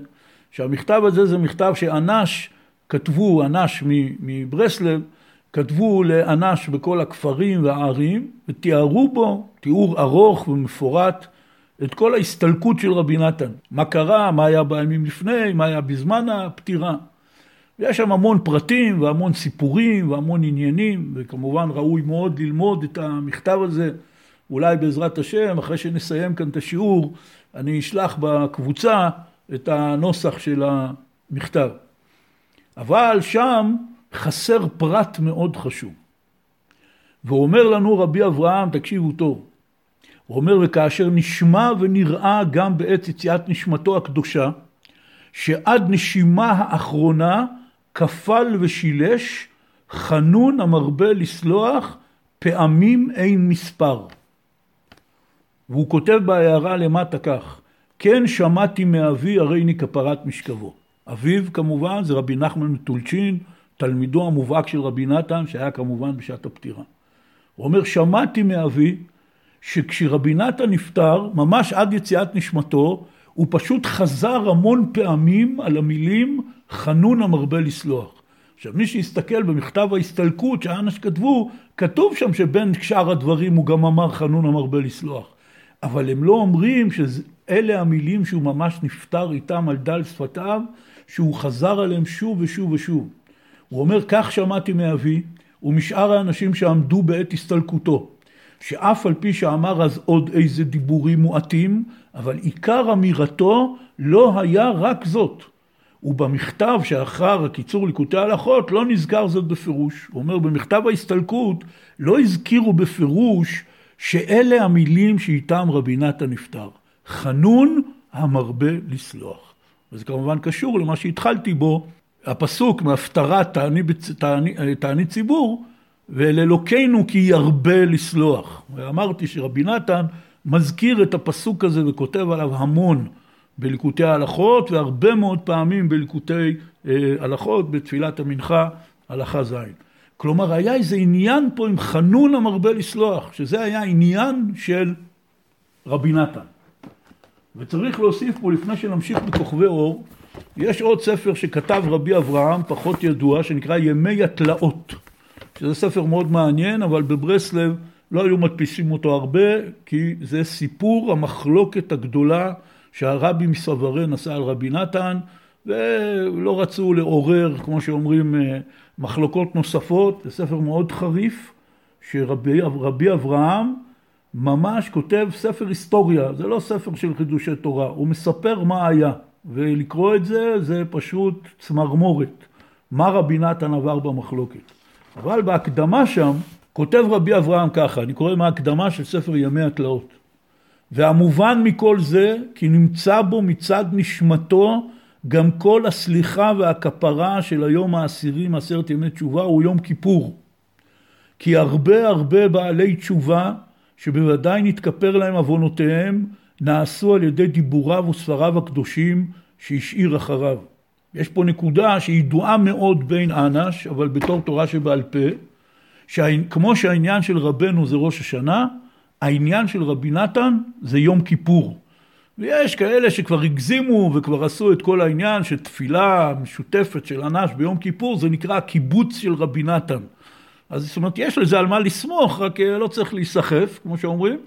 שהמכתב הזה זה מכתב שאנש כתבו, אנש מברסלב, כתבו לאנש בכל הכפרים והערים ותיארו בו תיאור ארוך ומפורט את כל ההסתלקות של רבי נתן. מה קרה, מה היה בימים לפני, מה היה בזמן הפטירה. יש שם המון פרטים והמון סיפורים והמון עניינים, וכמובן ראוי מאוד ללמוד את המכתב הזה. אולי בעזרת השם, אחרי שנסיים כאן את השיעור, אני אשלח בקבוצה את הנוסח של המכתב. אבל שם חסר פרט מאוד חשוב. ואומר לנו רבי אברהם, תקשיבו טוב, הוא אומר, וכאשר נשמע ונראה גם בעת יציאת נשמתו הקדושה, שעד נשימה האחרונה כפל ושילש, חנון המרבה לסלוח, פעמים אין מספר. והוא כותב בהערה למטה כך, כן שמעתי מאבי הריני כפרת משכבו. אביו כמובן זה רבי נחמן מטולצ'ין, תלמידו המובהק של רבי נתן, שהיה כמובן בשעת הפטירה. הוא אומר, שמעתי מאבי שכשרבי נתן נפטר, ממש עד יציאת נשמתו, הוא פשוט חזר המון פעמים על המילים חנון המרבה לסלוח. עכשיו מי שיסתכל במכתב ההסתלקות שאנש כתבו, כתוב שם שבין שאר הדברים הוא גם אמר חנון המרבה לסלוח. אבל הם לא אומרים שאלה המילים שהוא ממש נפטר איתם על דל שפתיו, שהוא חזר עליהם שוב ושוב ושוב. הוא אומר, כך שמעתי מאבי ומשאר האנשים שעמדו בעת הסתלקותו. שאף על פי שאמר אז עוד איזה דיבורים מועטים, אבל עיקר אמירתו לא היה רק זאת. ובמכתב שאחר הקיצור ליקוטי הלכות לא נזכר זאת בפירוש. הוא אומר במכתב ההסתלקות לא הזכירו בפירוש שאלה המילים שאיתם רבי נתן נפטר. חנון המרבה לסלוח. וזה כמובן קשור למה שהתחלתי בו, הפסוק מהפטרת תעני, תעני, תעני ציבור, ואל אלוקינו כי ירבה לסלוח. ואמרתי שרבי נתן מזכיר את הפסוק הזה וכותב עליו המון בליקוטי ההלכות, והרבה מאוד פעמים בליקוטי אה, הלכות, בתפילת המנחה, הלכה ז'. כלומר, היה איזה עניין פה עם חנון המרבה לסלוח, שזה היה עניין של רבי נתן. וצריך להוסיף פה, לפני שנמשיך בכוכבי אור, יש עוד ספר שכתב רבי אברהם, פחות ידוע, שנקרא ימי התלאות. שזה ספר מאוד מעניין, אבל בברסלב לא היו מדפיסים אותו הרבה, כי זה סיפור המחלוקת הגדולה שהרבי מסוורן עשה על רבי נתן, ולא רצו לעורר, כמו שאומרים, אה, מחלוקות נוספות. זה ספר מאוד חריף, שרבי אברהם ממש כותב ספר היסטוריה, זה לא ספר של חידושי תורה, הוא מספר מה היה, ולקרוא את זה זה פשוט צמרמורת, מה רבי נתן עבר במחלוקת. אבל בהקדמה שם כותב רבי אברהם ככה, אני קורא מההקדמה של ספר ימי התלאות. והמובן מכל זה, כי נמצא בו מצד נשמתו גם כל הסליחה והכפרה של היום העשירי מעשרת ימי תשובה הוא יום כיפור. כי הרבה הרבה בעלי תשובה שבוודאי נתכפר להם עוונותיהם, נעשו על ידי דיבוריו וספריו הקדושים שהשאיר אחריו. יש פה נקודה שהיא ידועה מאוד בין אנש, אבל בתור תורה שבעל פה, שכמו שהעניין של רבנו זה ראש השנה, העניין של רבי נתן זה יום כיפור. ויש כאלה שכבר הגזימו וכבר עשו את כל העניין של תפילה משותפת של אנש ביום כיפור, זה נקרא הקיבוץ של רבי נתן. אז זאת אומרת, יש לזה על מה לסמוך, רק אה, לא צריך להיסחף, כמו שאומרים,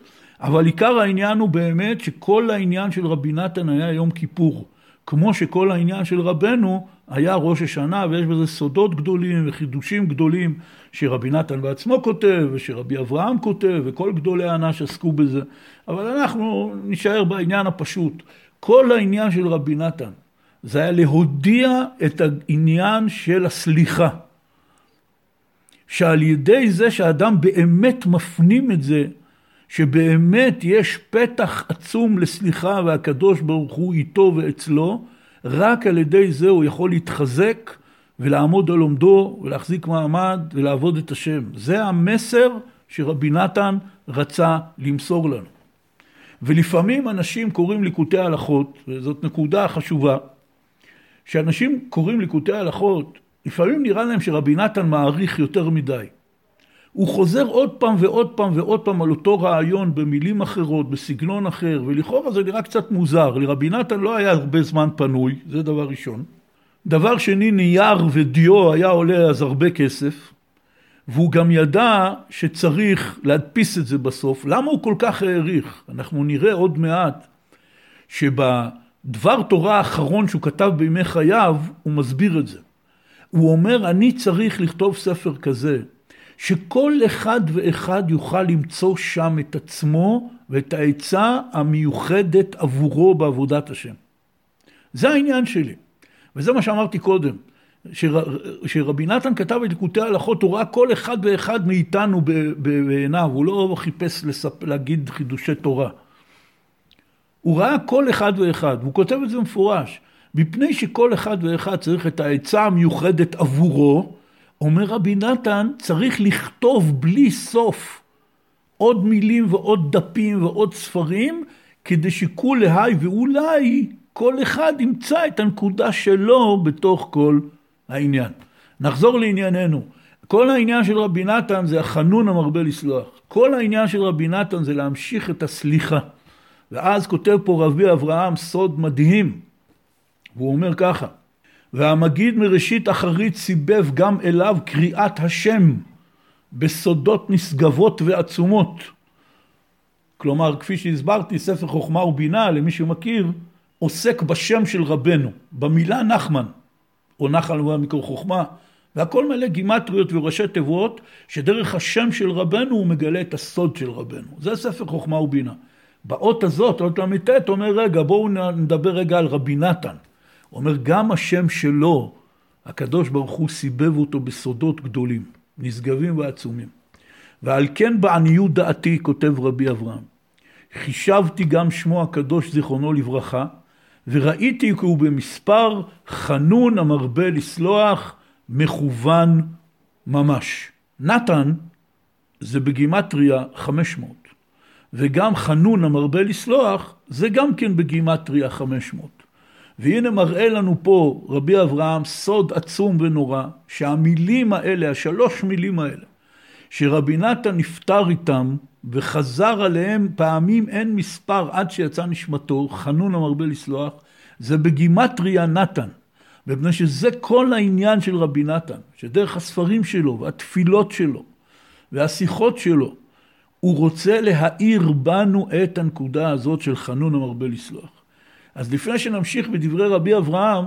אבל עיקר העניין הוא באמת שכל העניין של רבי נתן היה יום כיפור. כמו שכל העניין של רבנו היה ראש השנה, ויש בזה סודות גדולים וחידושים גדולים שרבי נתן בעצמו כותב, ושרבי אברהם כותב, וכל גדולי האנש עסקו בזה. אבל אנחנו נישאר בעניין הפשוט. כל העניין של רבי נתן זה היה להודיע את העניין של הסליחה. שעל ידי זה שאדם באמת מפנים את זה, שבאמת יש פתח עצום לסליחה והקדוש ברוך הוא איתו ואצלו, רק על ידי זה הוא יכול להתחזק ולעמוד על עומדו ולהחזיק מעמד ולעבוד את השם. זה המסר שרבי נתן רצה למסור לנו. ולפעמים אנשים קוראים ליקוטי הלכות, וזאת נקודה חשובה, שאנשים קוראים ליקוטי הלכות לפעמים נראה להם שרבי נתן מעריך יותר מדי. הוא חוזר עוד פעם ועוד פעם ועוד פעם על אותו רעיון במילים אחרות, בסגנון אחר, ולכאורה זה נראה קצת מוזר. לרבי נתן לא היה הרבה זמן פנוי, זה דבר ראשון. דבר שני, נייר ודיו היה עולה אז הרבה כסף, והוא גם ידע שצריך להדפיס את זה בסוף. למה הוא כל כך העריך? אנחנו נראה עוד מעט שבדבר תורה האחרון שהוא כתב בימי חייו, הוא מסביר את זה. הוא אומר, אני צריך לכתוב ספר כזה, שכל אחד ואחד יוכל למצוא שם את עצמו ואת העצה המיוחדת עבורו בעבודת השם. זה העניין שלי, וזה מה שאמרתי קודם. שרבי נתן כתב את ליקוטי ההלכות, הוא ראה כל אחד ואחד מאיתנו בעיניו, הוא לא חיפש לספ... להגיד חידושי תורה. הוא ראה כל אחד ואחד, והוא כותב את זה מפורש. מפני שכל אחד ואחד צריך את העצה המיוחדת עבורו, אומר רבי נתן, צריך לכתוב בלי סוף עוד מילים ועוד דפים ועוד ספרים, כדי שכולי ואולי כל אחד ימצא את הנקודה שלו בתוך כל העניין. נחזור לענייננו. כל העניין של רבי נתן זה החנון המרבה לסלוח. כל העניין של רבי נתן זה להמשיך את הסליחה. ואז כותב פה רבי אברהם סוד מדהים. והוא אומר ככה, והמגיד מראשית אחרית סיבב גם אליו קריאת השם בסודות נשגבות ועצומות. כלומר, כפי שהסברתי, ספר חוכמה ובינה, למי שמכיר, עוסק בשם של רבנו, במילה נחמן, או נחל מקור חוכמה, והכל מלא גימטריות וראשי תיבות, שדרך השם של רבנו הוא מגלה את הסוד של רבנו. זה ספר חוכמה ובינה. באות הזאת, אות ל"ט, אומר רגע, בואו נדבר רגע על רבי נתן. הוא אומר, גם השם שלו, הקדוש ברוך הוא סיבב אותו בסודות גדולים, נשגבים ועצומים. ועל כן בעניות דעתי, כותב רבי אברהם, חישבתי גם שמו הקדוש זיכרונו לברכה, וראיתי כי הוא במספר חנון המרבה לסלוח, מכוון ממש. נתן זה בגימטריה 500, וגם חנון המרבה לסלוח, זה גם כן בגימטריה 500. והנה מראה לנו פה רבי אברהם סוד עצום ונורא, שהמילים האלה, השלוש מילים האלה, שרבי נתן נפטר איתם וחזר עליהם פעמים אין מספר עד שיצא נשמתו, חנון המרבה לסלוח, זה בגימטריה נתן. מפני שזה כל העניין של רבי נתן, שדרך הספרים שלו והתפילות שלו והשיחות שלו, הוא רוצה להאיר בנו את הנקודה הזאת של חנון המרבה לסלוח. אז לפני שנמשיך בדברי רבי אברהם,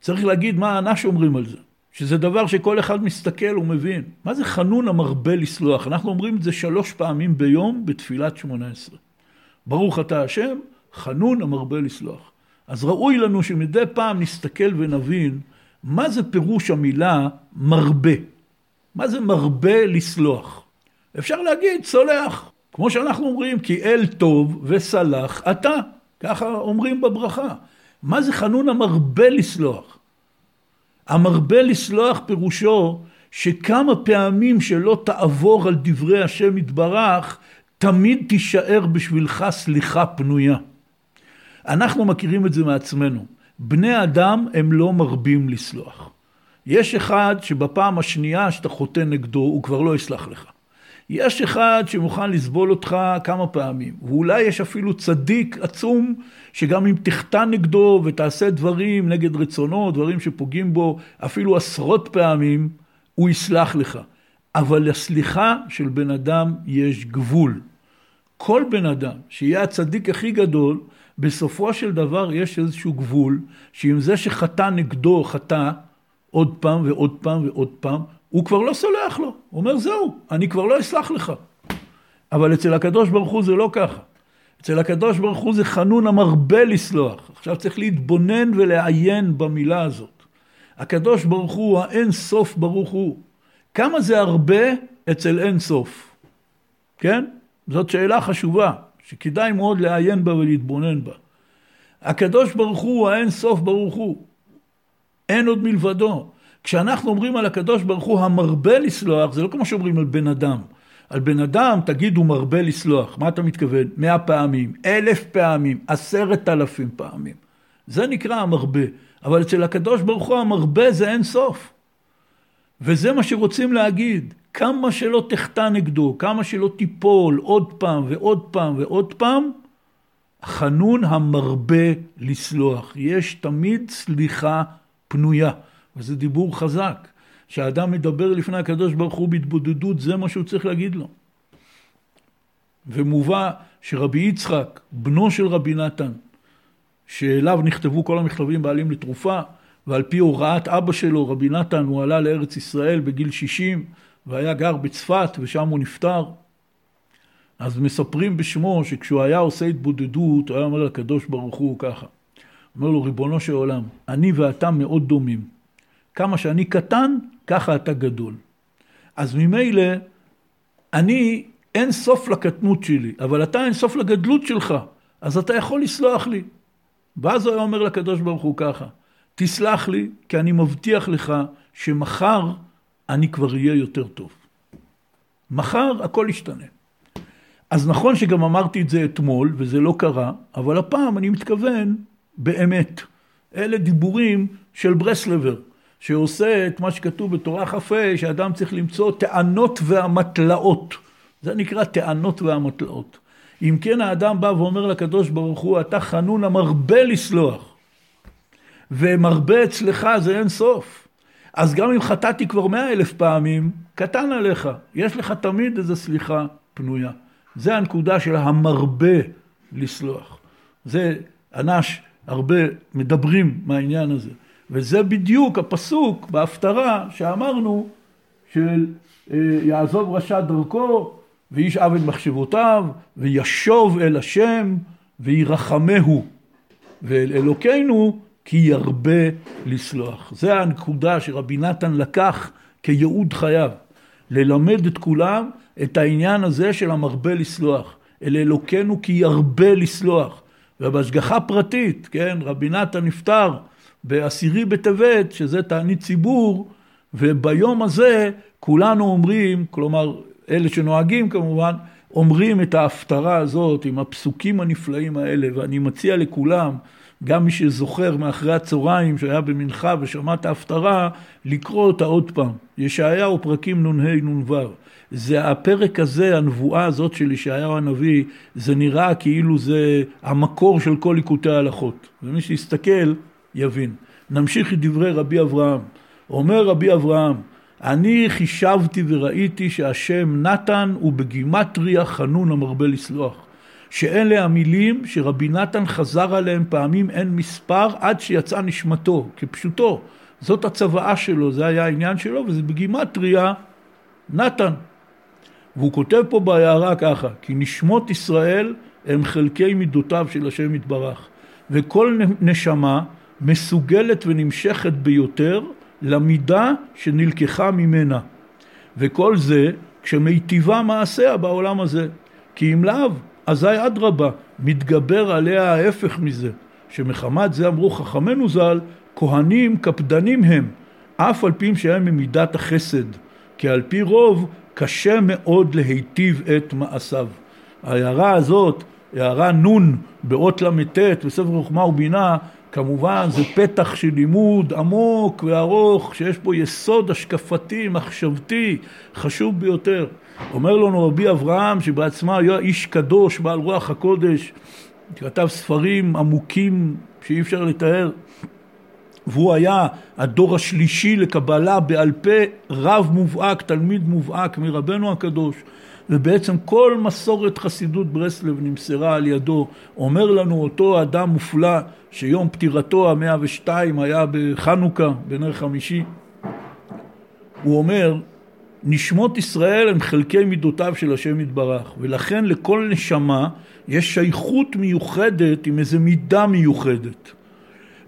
צריך להגיד מה האנש אומרים על זה. שזה דבר שכל אחד מסתכל ומבין. מה זה חנון המרבה לסלוח? אנחנו אומרים את זה שלוש פעמים ביום בתפילת שמונה עשרה. ברוך אתה השם, חנון המרבה לסלוח. אז ראוי לנו שמדי פעם נסתכל ונבין מה זה פירוש המילה מרבה. מה זה מרבה לסלוח? אפשר להגיד סולח, כמו שאנחנו אומרים, כי אל טוב וסלח אתה. ככה אומרים בברכה. מה זה חנון המרבה לסלוח? המרבה לסלוח פירושו שכמה פעמים שלא תעבור על דברי השם יתברך, תמיד תישאר בשבילך סליחה פנויה. אנחנו מכירים את זה מעצמנו. בני אדם הם לא מרבים לסלוח. יש אחד שבפעם השנייה שאתה חוטא נגדו, הוא כבר לא יסלח לך. יש אחד שמוכן לסבול אותך כמה פעמים, ואולי יש אפילו צדיק עצום שגם אם תחטא נגדו ותעשה דברים נגד רצונו, דברים שפוגעים בו אפילו עשרות פעמים, הוא יסלח לך. אבל לסליחה של בן אדם יש גבול. כל בן אדם שיהיה הצדיק הכי גדול, בסופו של דבר יש איזשהו גבול, שאם זה שחטא נגדו חטא עוד פעם ועוד פעם ועוד פעם, הוא כבר לא סולח לו. הוא אומר, זהו, אני כבר לא אסלח לך. אבל אצל הקדוש ברוך הוא זה לא ככה. אצל הקדוש ברוך הוא זה חנון המרבה לסלוח. עכשיו צריך להתבונן ולעיין במילה הזאת. הקדוש ברוך הוא, האין סוף ברוך הוא. כמה זה הרבה אצל אין סוף? כן? זאת שאלה חשובה, שכדאי מאוד לעיין בה ולהתבונן בה. הקדוש ברוך הוא, האין סוף ברוך הוא. אין עוד מלבדו. כשאנחנו אומרים על הקדוש ברוך הוא המרבה לסלוח, זה לא כמו שאומרים על בן אדם. על בן אדם תגיד הוא מרבה לסלוח, מה אתה מתכוון? מאה פעמים, אלף פעמים, עשרת אלפים פעמים. זה נקרא המרבה. אבל אצל הקדוש ברוך הוא המרבה זה אין סוף. וזה מה שרוצים להגיד. כמה שלא תחטא נגדו, כמה שלא תיפול עוד פעם ועוד פעם ועוד פעם, חנון המרבה לסלוח. יש תמיד סליחה פנויה. וזה דיבור חזק. כשאדם מדבר לפני הקדוש ברוך הוא בהתבודדות, זה מה שהוא צריך להגיד לו. ומובא שרבי יצחק, בנו של רבי נתן, שאליו נכתבו כל המכתבים בעלים לתרופה, ועל פי הוראת אבא שלו, רבי נתן, הוא עלה לארץ ישראל בגיל 60, והיה גר בצפת, ושם הוא נפטר. אז מספרים בשמו שכשהוא היה עושה התבודדות, הוא היה אומר לקדוש ברוך הוא ככה. אומר לו, ריבונו של עולם, אני ואתה מאוד דומים. כמה שאני קטן, ככה אתה גדול. אז ממילא, אני, אין סוף לקטנות שלי, אבל אתה אין סוף לגדלות שלך, אז אתה יכול לסלוח לי. ואז הוא היה אומר לקדוש ברוך הוא ככה, תסלח לי, כי אני מבטיח לך שמחר אני כבר אהיה יותר טוב. מחר הכל ישתנה. אז נכון שגם אמרתי את זה אתמול, וזה לא קרה, אבל הפעם אני מתכוון באמת. אלה דיבורים של ברסלבר. שעושה את מה שכתוב בתורה כ"ה, שאדם צריך למצוא טענות והמטלאות. זה נקרא טענות והמטלאות. אם כן האדם בא ואומר לקדוש ברוך הוא, אתה חנון המרבה לסלוח, ומרבה אצלך זה אין סוף. אז גם אם חטאתי כבר מאה אלף פעמים, קטן עליך. יש לך תמיד איזו סליחה פנויה. זה הנקודה של המרבה לסלוח. זה אנש הרבה מדברים מהעניין הזה. וזה בדיוק הפסוק בהפטרה שאמרנו של אה, יעזוב רשע דרכו ואיש עוול מחשבותיו וישוב אל השם וירחמהו ואל אלוקינו כי ירבה לסלוח. זה הנקודה שרבי נתן לקח כייעוד חייו, ללמד את כולם את העניין הזה של המרבה לסלוח. אל אלוקינו כי ירבה לסלוח. ובהשגחה פרטית, כן, רבי נתן נפטר בעשירי בטבת, שזה תענית ציבור, וביום הזה כולנו אומרים, כלומר, אלה שנוהגים כמובן, אומרים את ההפטרה הזאת עם הפסוקים הנפלאים האלה, ואני מציע לכולם, גם מי שזוכר מאחרי הצהריים שהיה במנחה ושמע את ההפטרה, לקרוא אותה עוד פעם. ישעיהו פרקים נ"ה נ"ו. זה הפרק הזה, הנבואה הזאת של ישעיהו הנביא, זה נראה כאילו זה המקור של כל ליקוטי ההלכות. ומי שיסתכל יבין. נמשיך את דברי רבי אברהם. אומר רבי אברהם, אני חישבתי וראיתי שהשם נתן הוא בגימטריה חנון המרבה לסלוח. שאלה המילים שרבי נתן חזר עליהם פעמים אין מספר עד שיצאה נשמתו, כפשוטו. זאת הצוואה שלו, זה היה העניין שלו, וזה בגימטריה נתן. והוא כותב פה בהערה ככה, כי נשמות ישראל הם חלקי מידותיו של השם יתברך, וכל נשמה מסוגלת ונמשכת ביותר למידה שנלקחה ממנה. וכל זה כשמיטיבה מעשיה בעולם הזה. כי אם לאו, אזי אדרבה, מתגבר עליה ההפך מזה, שמחמת זה אמרו חכמינו ז"ל, כהנים קפדנים הם, אף על פי שהם ממידת החסד, כי על פי רוב קשה מאוד להיטיב את מעשיו. ההערה הזאת, הערה נ' באות ל"ט בספר חוכמה ובינה, כמובן זה פתח של לימוד עמוק וארוך שיש בו יסוד השקפתי, מחשבתי, חשוב ביותר. אומר לנו רבי אברהם שבעצמה היה איש קדוש בעל רוח הקודש, כתב ספרים עמוקים שאי אפשר לתאר והוא היה הדור השלישי לקבלה בעל פה רב מובהק, תלמיד מובהק מרבנו הקדוש ובעצם כל מסורת חסידות ברסלב נמסרה על ידו. אומר לנו אותו אדם מופלא שיום פטירתו המאה ושתיים היה בחנוכה, בנר חמישי. הוא אומר, נשמות ישראל הם חלקי מידותיו של השם יתברך, ולכן לכל נשמה יש שייכות מיוחדת עם איזו מידה מיוחדת.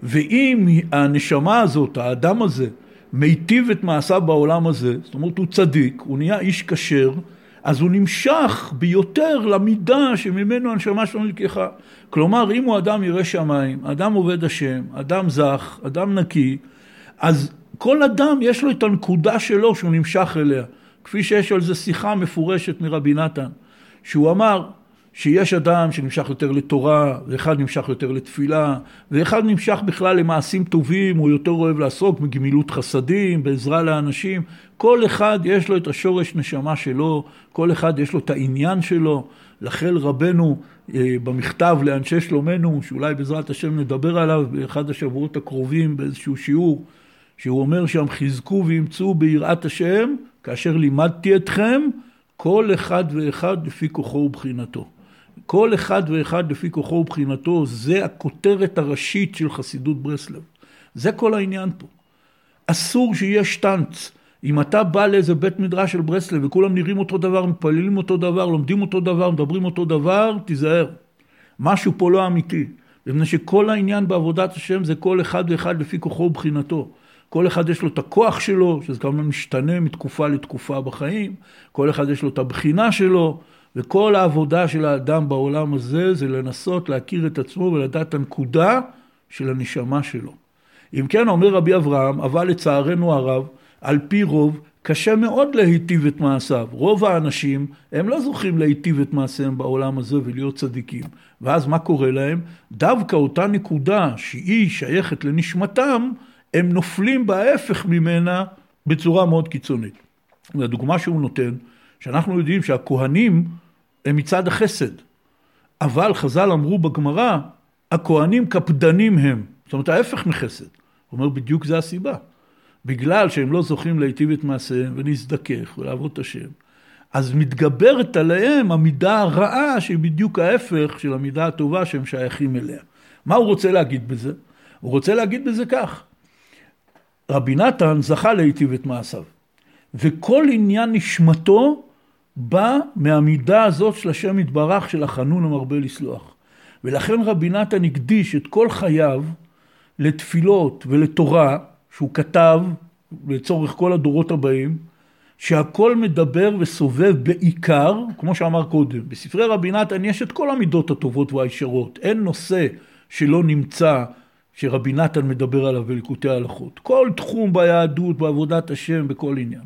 ואם הנשמה הזאת, האדם הזה, מיטיב את מעשיו בעולם הזה, זאת אומרת הוא צדיק, הוא נהיה איש כשר, אז הוא נמשך ביותר למידה שממנו הנשמה שלו נלקחה. כלומר, אם הוא אדם ירא שמיים, אדם עובד השם, אדם זך, אדם נקי, אז כל אדם יש לו את הנקודה שלו שהוא נמשך אליה. כפי שיש על זה שיחה מפורשת מרבי נתן, שהוא אמר, שיש אדם שנמשך יותר לתורה, ואחד נמשך יותר לתפילה, ואחד נמשך בכלל למעשים טובים, הוא יותר אוהב לעסוק בגמילות חסדים, בעזרה לאנשים. כל אחד יש לו את השורש נשמה שלו, כל אחד יש לו את העניין שלו. לכן רבנו אה, במכתב לאנשי שלומנו, שאולי בעזרת השם נדבר עליו באחד השבועות הקרובים באיזשהו שיעור, שהוא אומר שם חזקו ואמצו ביראת השם, כאשר לימדתי אתכם, כל אחד ואחד לפי כוחו ובחינתו. כל אחד ואחד לפי כוחו ובחינתו, זה הכותרת הראשית של חסידות ברסלב. זה כל העניין פה. אסור שיהיה שטנץ. אם אתה בא לאיזה בית מדרש של ברסלב וכולם נראים אותו דבר, מתפללים אותו דבר, לומדים אותו דבר, מדברים אותו דבר, תיזהר. משהו פה לא אמיתי. מפני שכל העניין בעבודת השם זה כל אחד ואחד לפי כוחו ובחינתו. כל אחד יש לו את הכוח שלו, שזה כמובן משתנה מתקופה לתקופה בחיים, כל אחד יש לו את הבחינה שלו, וכל העבודה של האדם בעולם הזה זה לנסות להכיר את עצמו ולדעת את הנקודה של הנשמה שלו. אם כן, אומר רבי אברהם, אבל לצערנו הרב, על פי רוב, קשה מאוד להיטיב את מעשיו. רוב האנשים, הם לא זוכים להיטיב את מעשיהם בעולם הזה ולהיות צדיקים. ואז מה קורה להם? דווקא אותה נקודה שהיא שייכת לנשמתם, הם נופלים בהפך ממנה בצורה מאוד קיצונית. והדוגמה שהוא נותן, שאנחנו יודעים שהכהנים הם מצד החסד. אבל חז"ל אמרו בגמרא, הכהנים קפדנים הם. זאת אומרת, ההפך מחסד. הוא אומר, בדיוק זה הסיבה. בגלל שהם לא זוכים להיטיב את מעשיהם ולהזדכך ולעבוד את השם, אז מתגברת עליהם המידה הרעה שהיא בדיוק ההפך של המידה הטובה שהם שייכים אליה. מה הוא רוצה להגיד בזה? הוא רוצה להגיד בזה כך, רבי נתן זכה להיטיב את מעשיו, וכל עניין נשמתו בא מהמידה הזאת של השם יתברך של החנון המרבה לסלוח. ולכן רבי נתן הקדיש את כל חייו לתפילות ולתורה שהוא כתב לצורך כל הדורות הבאים, שהכל מדבר וסובב בעיקר, כמו שאמר קודם, בספרי רבי נתן יש את כל המידות הטובות והישרות, אין נושא שלא נמצא שרבי נתן מדבר עליו בליקוטי ההלכות. כל תחום ביהדות, בעבודת השם, בכל עניין.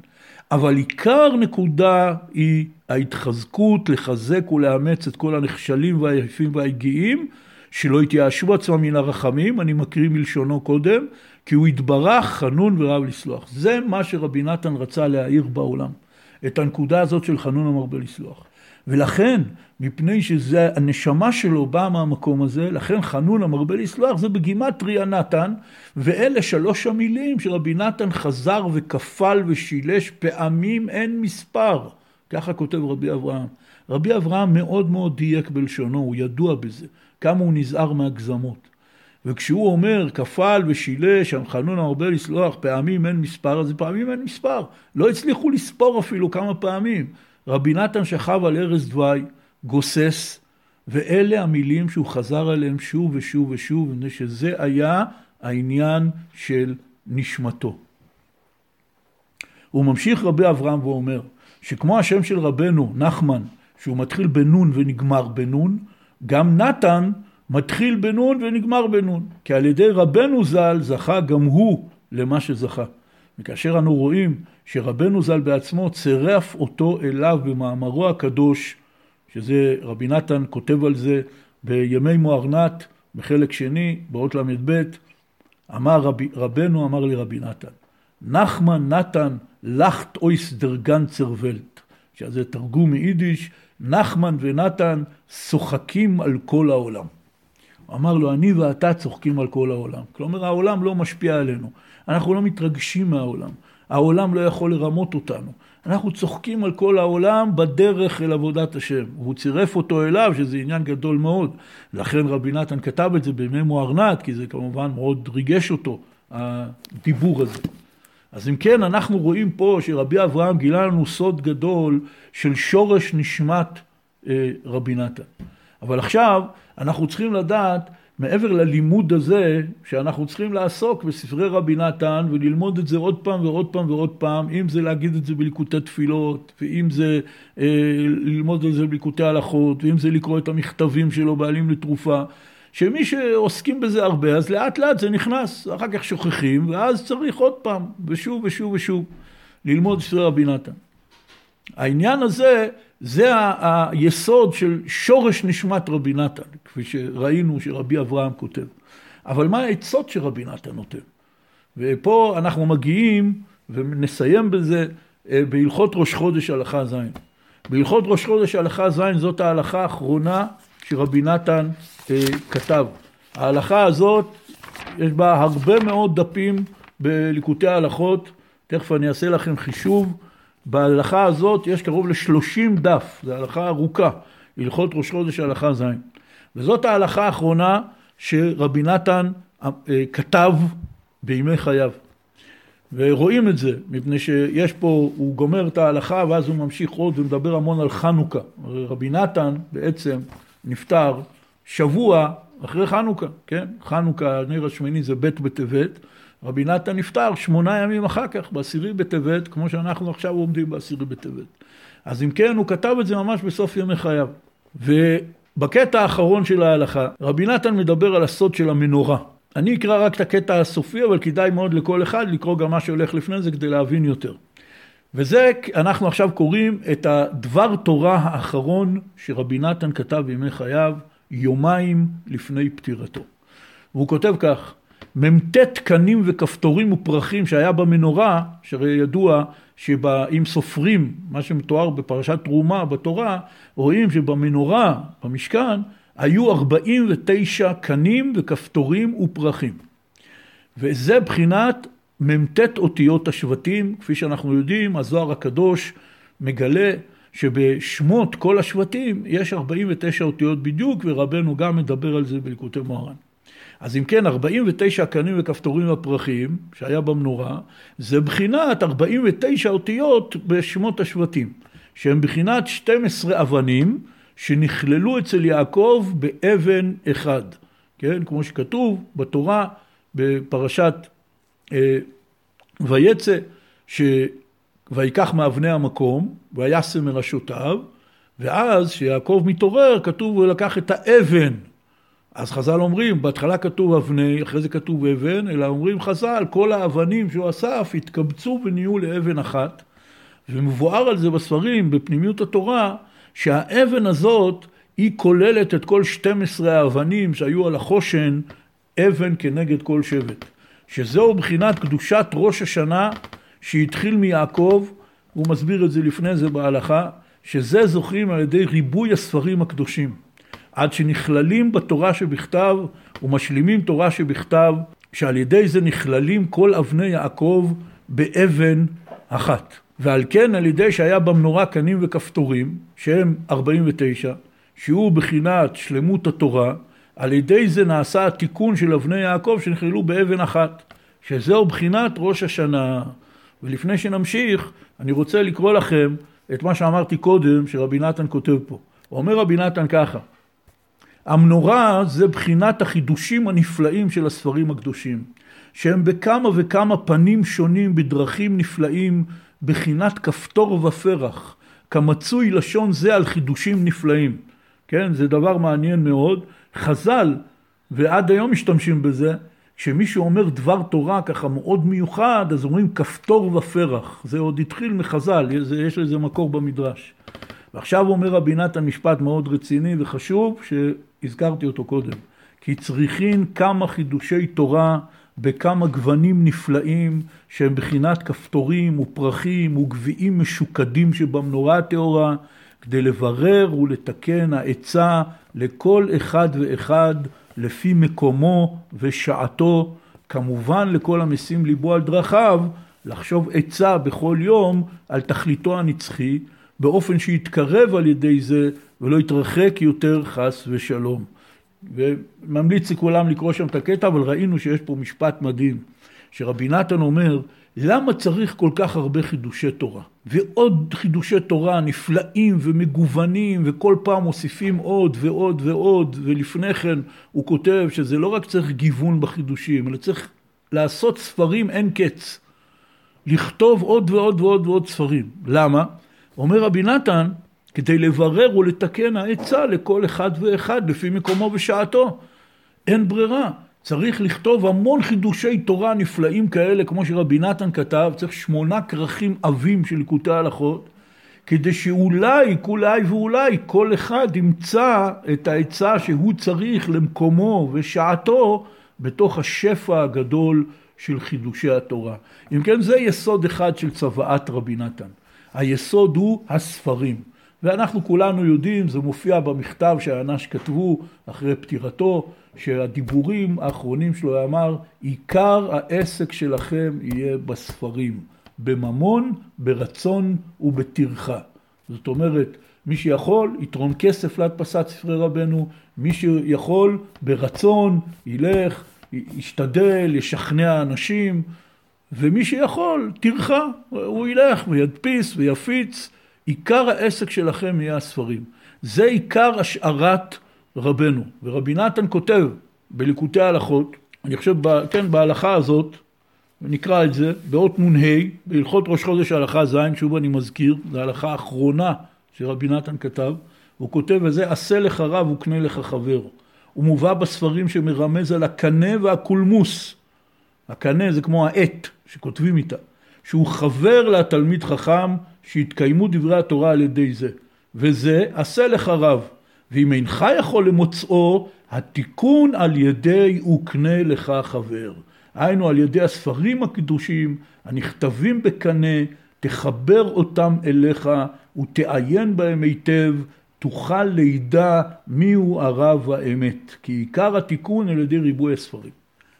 אבל עיקר נקודה היא ההתחזקות לחזק ולאמץ את כל הנכשלים והיפים והיגיעים, שלא יתייאשו עצמם מן הרחמים, אני מקריא מלשונו קודם, כי הוא התברך חנון ורב לסלוח. זה מה שרבי נתן רצה להעיר בעולם, את הנקודה הזאת של חנון המרבה לסלוח. ולכן, מפני שזה, הנשמה שלו באה מהמקום הזה, לכן חנון המרבה לסלוח זה בגימטריה נתן, ואלה שלוש המילים שרבי נתן חזר וכפל ושילש פעמים אין מספר. ככה כותב רבי אברהם. רבי אברהם מאוד מאוד דייק בלשונו, הוא ידוע בזה, כמה הוא נזהר מהגזמות. וכשהוא אומר כפל ושילש, חנון המרבה לסלוח, פעמים אין מספר, אז פעמים אין מספר. לא הצליחו לספור אפילו כמה פעמים. רבי נתן שכב על ערש דווי, גוסס, ואלה המילים שהוא חזר עליהם שוב ושוב ושוב, מפני שזה היה העניין של נשמתו. הוא ממשיך רבי אברהם ואומר, שכמו השם של רבנו, נחמן, שהוא מתחיל בנון ונגמר בנון, גם נתן מתחיל בנון ונגמר בנון. כי על ידי רבנו ז"ל זכה גם הוא למה שזכה. וכאשר אנו רואים שרבנו ז"ל בעצמו צירף אותו אליו במאמרו הקדוש, שזה רבי נתן כותב על זה בימי מוארנת, בחלק שני, באות ל"ב, אמר רב, רבנו אמר לי רבי נתן, נחמן נתן לכת אויס דר גנצר ולט, שזה תרגום מיידיש, נחמן ונתן צוחקים על כל העולם. אמר לו, אני ואתה צוחקים על כל העולם. כלומר, העולם לא משפיע עלינו. אנחנו לא מתרגשים מהעולם. העולם לא יכול לרמות אותנו. אנחנו צוחקים על כל העולם בדרך אל עבודת השם. והוא צירף אותו אליו, שזה עניין גדול מאוד. לכן רבי נתן כתב את זה בימי מוארנת, כי זה כמובן מאוד ריגש אותו, הדיבור הזה. אז אם כן, אנחנו רואים פה שרבי אברהם גילה לנו סוד גדול של שורש נשמת אה, רבי נתן. אבל עכשיו אנחנו צריכים לדעת מעבר ללימוד הזה, שאנחנו צריכים לעסוק בספרי רבי נתן וללמוד את זה עוד פעם ועוד פעם ועוד פעם, אם זה להגיד את זה בליקוטי תפילות, ואם זה אה, ללמוד את זה בליקוטי הלכות, ואם זה לקרוא את המכתבים שלו בעלים לתרופה, שמי שעוסקים בזה הרבה, אז לאט לאט זה נכנס, אחר כך שוכחים, ואז צריך עוד פעם, ושוב ושוב ושוב, ללמוד ספרי רבי נתן. העניין הזה זה היסוד של שורש נשמת רבי נתן, כפי שראינו שרבי אברהם כותב. אבל מה העצות שרבי נתן נותן? ופה אנחנו מגיעים, ונסיים בזה, אה, בהלכות ראש חודש הלכה ז'. בהלכות ראש חודש הלכה ז' זאת ההלכה האחרונה שרבי נתן אה, כתב. ההלכה הזאת, יש בה הרבה מאוד דפים בליקוטי ההלכות, תכף אני אעשה לכם חישוב. בהלכה הזאת יש קרוב לשלושים דף, זו הלכה ארוכה, הלכות ראש חודש הלכה ז'. וזאת ההלכה האחרונה שרבי נתן אה, כתב בימי חייו. ורואים את זה, מפני שיש פה, הוא גומר את ההלכה ואז הוא ממשיך עוד ומדבר המון על חנוכה. רבי נתן בעצם נפטר שבוע אחרי חנוכה, כן? חנוכה, נר השמיני זה ב' בטבת. רבי נתן נפטר שמונה ימים אחר כך, בעשירי בטבת, כמו שאנחנו עכשיו עומדים בעשירי בטבת. אז אם כן, הוא כתב את זה ממש בסוף ימי חייו. ובקטע האחרון של ההלכה, רבי נתן מדבר על הסוד של המנורה. אני אקרא רק את הקטע הסופי, אבל כדאי מאוד לכל אחד לקרוא גם מה שהולך לפני זה כדי להבין יותר. וזה, אנחנו עכשיו קוראים את הדבר תורה האחרון שרבי נתן כתב בימי חייו, יומיים לפני פטירתו. והוא כותב כך, מ"ט קנים וכפתורים ופרחים שהיה במנורה, שהרי ידוע שאם סופרים מה שמתואר בפרשת תרומה בתורה, רואים שבמנורה, במשכן, היו 49 קנים וכפתורים ופרחים. וזה בחינת מ"ט אותיות השבטים, כפי שאנחנו יודעים, הזוהר הקדוש מגלה שבשמות כל השבטים יש 49 אותיות בדיוק, ורבנו גם מדבר על זה בליקוטי מוהר"ן. אז אם כן, 49 קנים וכפתורים ופרחים, שהיה במנורה, זה בחינת 49 אותיות בשמות השבטים, שהם בחינת 12 אבנים שנכללו אצל יעקב באבן אחד, כן? כמו שכתוב בתורה בפרשת אה, ויצא, ש... ויקח מאבני המקום, וישם מראשותיו, ואז כשיעקב מתעורר, כתוב, הוא לקח את האבן אז חז"ל אומרים, בהתחלה כתוב אבני, אחרי זה כתוב אבן, אלא אומרים חז"ל, כל האבנים שהוא אסף התקבצו ונהיו לאבן אחת, ומבואר על זה בספרים, בפנימיות התורה, שהאבן הזאת היא כוללת את כל 12 האבנים שהיו על החושן, אבן כנגד כל שבט. שזהו בחינת קדושת ראש השנה שהתחיל מיעקב, הוא מסביר את זה לפני זה בהלכה, שזה זוכים על ידי ריבוי הספרים הקדושים. עד שנכללים בתורה שבכתב ומשלימים תורה שבכתב, שעל ידי זה נכללים כל אבני יעקב באבן אחת. ועל כן על ידי שהיה במנורה קנים וכפתורים, שהם 49, שהוא בחינת שלמות התורה, על ידי זה נעשה התיקון של אבני יעקב שנכללו באבן אחת, שזהו בחינת ראש השנה. ולפני שנמשיך, אני רוצה לקרוא לכם את מה שאמרתי קודם, שרבי נתן כותב פה. אומר רבי נתן ככה, המנורה זה בחינת החידושים הנפלאים של הספרים הקדושים, שהם בכמה וכמה פנים שונים בדרכים נפלאים, בחינת כפתור ופרח, כמצוי לשון זה על חידושים נפלאים. כן, זה דבר מעניין מאוד. חז"ל, ועד היום משתמשים בזה, כשמישהו אומר דבר תורה ככה מאוד מיוחד, אז אומרים כפתור ופרח. זה עוד התחיל מחז"ל, יש לזה מקור במדרש. ועכשיו אומר רבי נתן משפט מאוד רציני וחשוב, שהזכרתי אותו קודם. כי צריכין כמה חידושי תורה בכמה גוונים נפלאים שהם בחינת כפתורים ופרחים וגביעים משוקדים שבמנורה הטהורה, כדי לברר ולתקן העצה לכל אחד ואחד לפי מקומו ושעתו, כמובן לכל המשים ליבו על דרכיו, לחשוב עצה בכל יום על תכליתו הנצחי, באופן שיתקרב על ידי זה ולא יתרחק יותר חס ושלום. וממליץ לכולם לקרוא שם את הקטע, אבל ראינו שיש פה משפט מדהים, שרבי נתן אומר, למה צריך כל כך הרבה חידושי תורה? ועוד חידושי תורה נפלאים ומגוונים, וכל פעם מוסיפים עוד ועוד ועוד, ולפני כן הוא כותב שזה לא רק צריך גיוון בחידושים, אלא צריך לעשות ספרים אין קץ. לכתוב עוד ועוד ועוד ועוד ספרים. למה? אומר רבי נתן, כדי לברר ולתקן העצה לכל אחד ואחד לפי מקומו ושעתו. אין ברירה. צריך לכתוב המון חידושי תורה נפלאים כאלה, כמו שרבי נתן כתב, צריך שמונה כרכים עבים של ליקוטי הלכות, כדי שאולי, כולי ואולי, כל אחד ימצא את העצה שהוא צריך למקומו ושעתו בתוך השפע הגדול של חידושי התורה. אם כן, זה יסוד אחד של צוואת רבי נתן. היסוד הוא הספרים. ואנחנו כולנו יודעים, זה מופיע במכתב שהאנש כתבו אחרי פטירתו, שהדיבורים האחרונים שלו אמר, עיקר העסק שלכם יהיה בספרים, בממון, ברצון ובטרחה. זאת אומרת, מי שיכול יתרום כסף להדפסת ספרי רבנו, מי שיכול ברצון ילך, ישתדל, ישכנע אנשים, ומי שיכול, טרחה, הוא ילך וידפיס ויפיץ. עיקר העסק שלכם יהיה הספרים. זה עיקר השארת רבנו. ורבי נתן כותב בליקוטי ההלכות, אני חושב, כן, בהלכה הזאת, נקרא את זה, באות נ"ה, בהלכות ראש חודש הלכה ז', שוב אני מזכיר, זו ההלכה האחרונה שרבי נתן כתב, הוא כותב וזה, עשה לך רב וקנה לך חבר. הוא מובא בספרים שמרמז על הקנה והקולמוס. הקנה זה כמו העט שכותבים איתה, שהוא חבר לתלמיד חכם שיתקיימו דברי התורה על ידי זה. וזה עשה לך רב. ואם אינך יכול למוצאו, התיקון על ידי וקנה לך חבר. היינו על ידי הספרים הקדושים הנכתבים בקנה, תחבר אותם אליך ותעיין בהם היטב, תוכל לידע מיהו הרב האמת. כי עיקר התיקון על ידי ריבוי הספרים.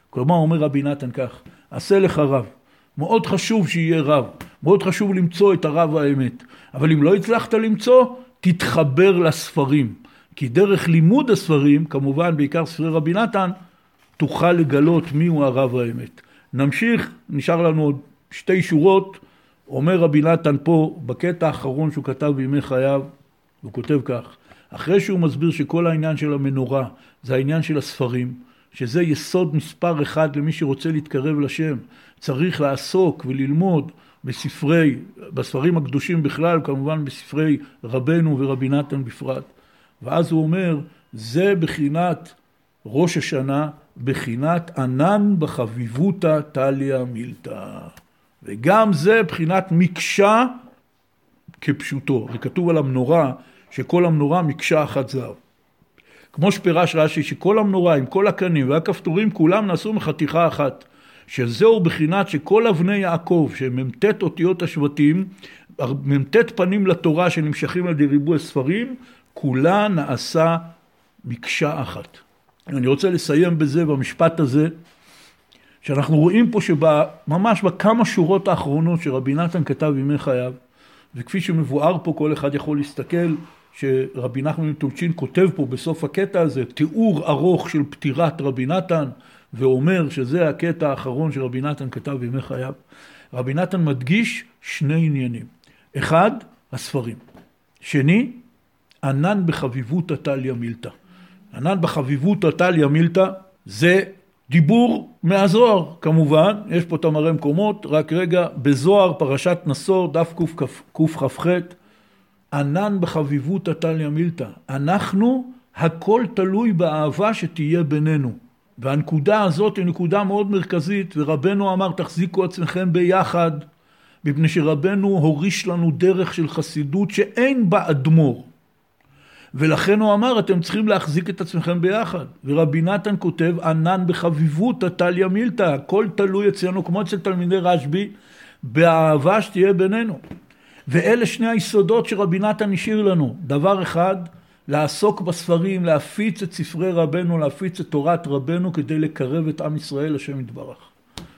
כלומר, אומר רבי נתן כך, עשה לך רב. מאוד חשוב שיהיה רב, מאוד חשוב למצוא את הרב האמת. אבל אם לא הצלחת למצוא, תתחבר לספרים. כי דרך לימוד הספרים, כמובן בעיקר ספרי רבי נתן, תוכל לגלות מיהו הרב האמת. נמשיך, נשאר לנו עוד שתי שורות, אומר רבי נתן פה, בקטע האחרון שהוא כתב בימי חייו, הוא כותב כך, אחרי שהוא מסביר שכל העניין של המנורה זה העניין של הספרים, שזה יסוד מספר אחד למי שרוצה להתקרב לשם, צריך לעסוק וללמוד בספרי, בספרים הקדושים בכלל, כמובן בספרי רבנו ורבי נתן בפרט. ואז הוא אומר, זה בחינת ראש השנה, בחינת ענן בחביבותא טליה מילתא. וגם זה בחינת מקשה כפשוטו. הרי כתוב על המנורה שכל המנורה מקשה אחת זהב. כמו שפירש רש"י שכל המנורה עם כל הקנים והכפתורים כולם נעשו מחתיכה אחת. שזהו בחינת שכל אבני יעקב שהם מ"ט אותיות השבטים, מ"ט פנים לתורה שנמשכים על ידי ריבוי הספרים, כולה נעשה מקשה אחת. אני רוצה לסיים בזה, במשפט הזה, שאנחנו רואים פה שממש בכמה שורות האחרונות שרבי נתן כתב ימי חייו, וכפי שמבואר פה כל אחד יכול להסתכל, שרבי נחמן מטולצ'ין כותב פה בסוף הקטע הזה, תיאור ארוך של פטירת רבי נתן, ואומר שזה הקטע האחרון שרבי נתן כתב בימי חייו. רבי נתן מדגיש שני עניינים. אחד, הספרים. שני, ענן בחביבות עתליה מילתא. ענן בחביבות עתליה מילתא זה דיבור מהזוהר כמובן, יש פה תמרי מקומות, רק רגע, בזוהר פרשת נסור דף קכ"ח ענן בחביבות עתליה מילתא. אנחנו, הכל תלוי באהבה שתהיה בינינו. והנקודה הזאת היא נקודה מאוד מרכזית, ורבנו אמר תחזיקו עצמכם ביחד, מפני שרבנו הוריש לנו דרך של חסידות שאין בה אדמו"ר. ולכן הוא אמר אתם צריכים להחזיק את עצמכם ביחד. ורבי נתן כותב ענן בחביבות עתליה מילתא, הכל תלוי אצלנו כמו אצל תלמידי רשב"י, באהבה שתהיה בינינו. ואלה שני היסודות שרבי נתן השאיר לנו. דבר אחד, לעסוק בספרים, להפיץ את ספרי רבנו, להפיץ את תורת רבנו כדי לקרב את עם ישראל לשם יתברך.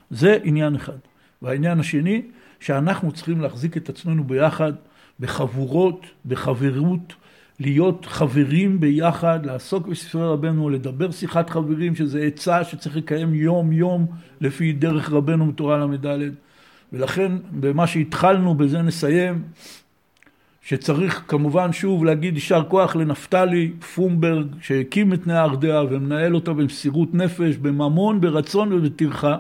זה עניין אחד. והעניין השני, שאנחנו צריכים להחזיק את עצמנו ביחד, בחבורות, בחברות, להיות חברים ביחד, לעסוק בספרי רבנו, לדבר שיחת חברים, שזה עצה שצריך לקיים יום יום לפי דרך רבנו בתורה ל"ד. ולכן במה שהתחלנו, בזה נסיים. שצריך כמובן שוב להגיד יישר כוח לנפתלי פומברג שהקים את נהר דעה ומנהל אותה במסירות נפש, בממון, ברצון ובטרחה.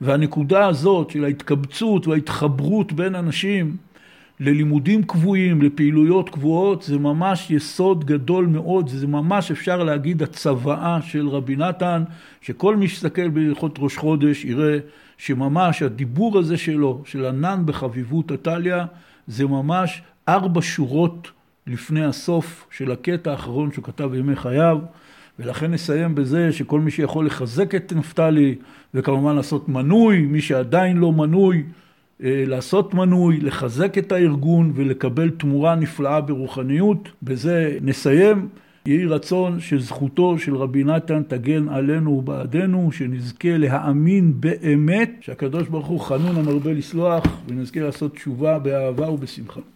והנקודה הזאת של ההתקבצות וההתחברות בין אנשים ללימודים קבועים, לפעילויות קבועות, זה ממש יסוד גדול מאוד, זה ממש אפשר להגיד הצוואה של רבי נתן, שכל מי שיסתכל בהלכות ראש חודש יראה שממש הדיבור הזה שלו, של ענן בחביבות עתליה, זה ממש ארבע שורות לפני הסוף של הקטע האחרון שהוא כתב בימי חייו, ולכן נסיים בזה שכל מי שיכול לחזק את נפתלי, וכמובן לעשות מנוי, מי שעדיין לא מנוי, לעשות מנוי, לחזק את הארגון ולקבל תמורה נפלאה ברוחניות. בזה נסיים. יהי רצון שזכותו של רבי נתן תגן עלינו ובעדנו, שנזכה להאמין באמת שהקדוש ברוך הוא חנון המרבה לסלוח, ונזכה לעשות תשובה באהבה ובשמחה.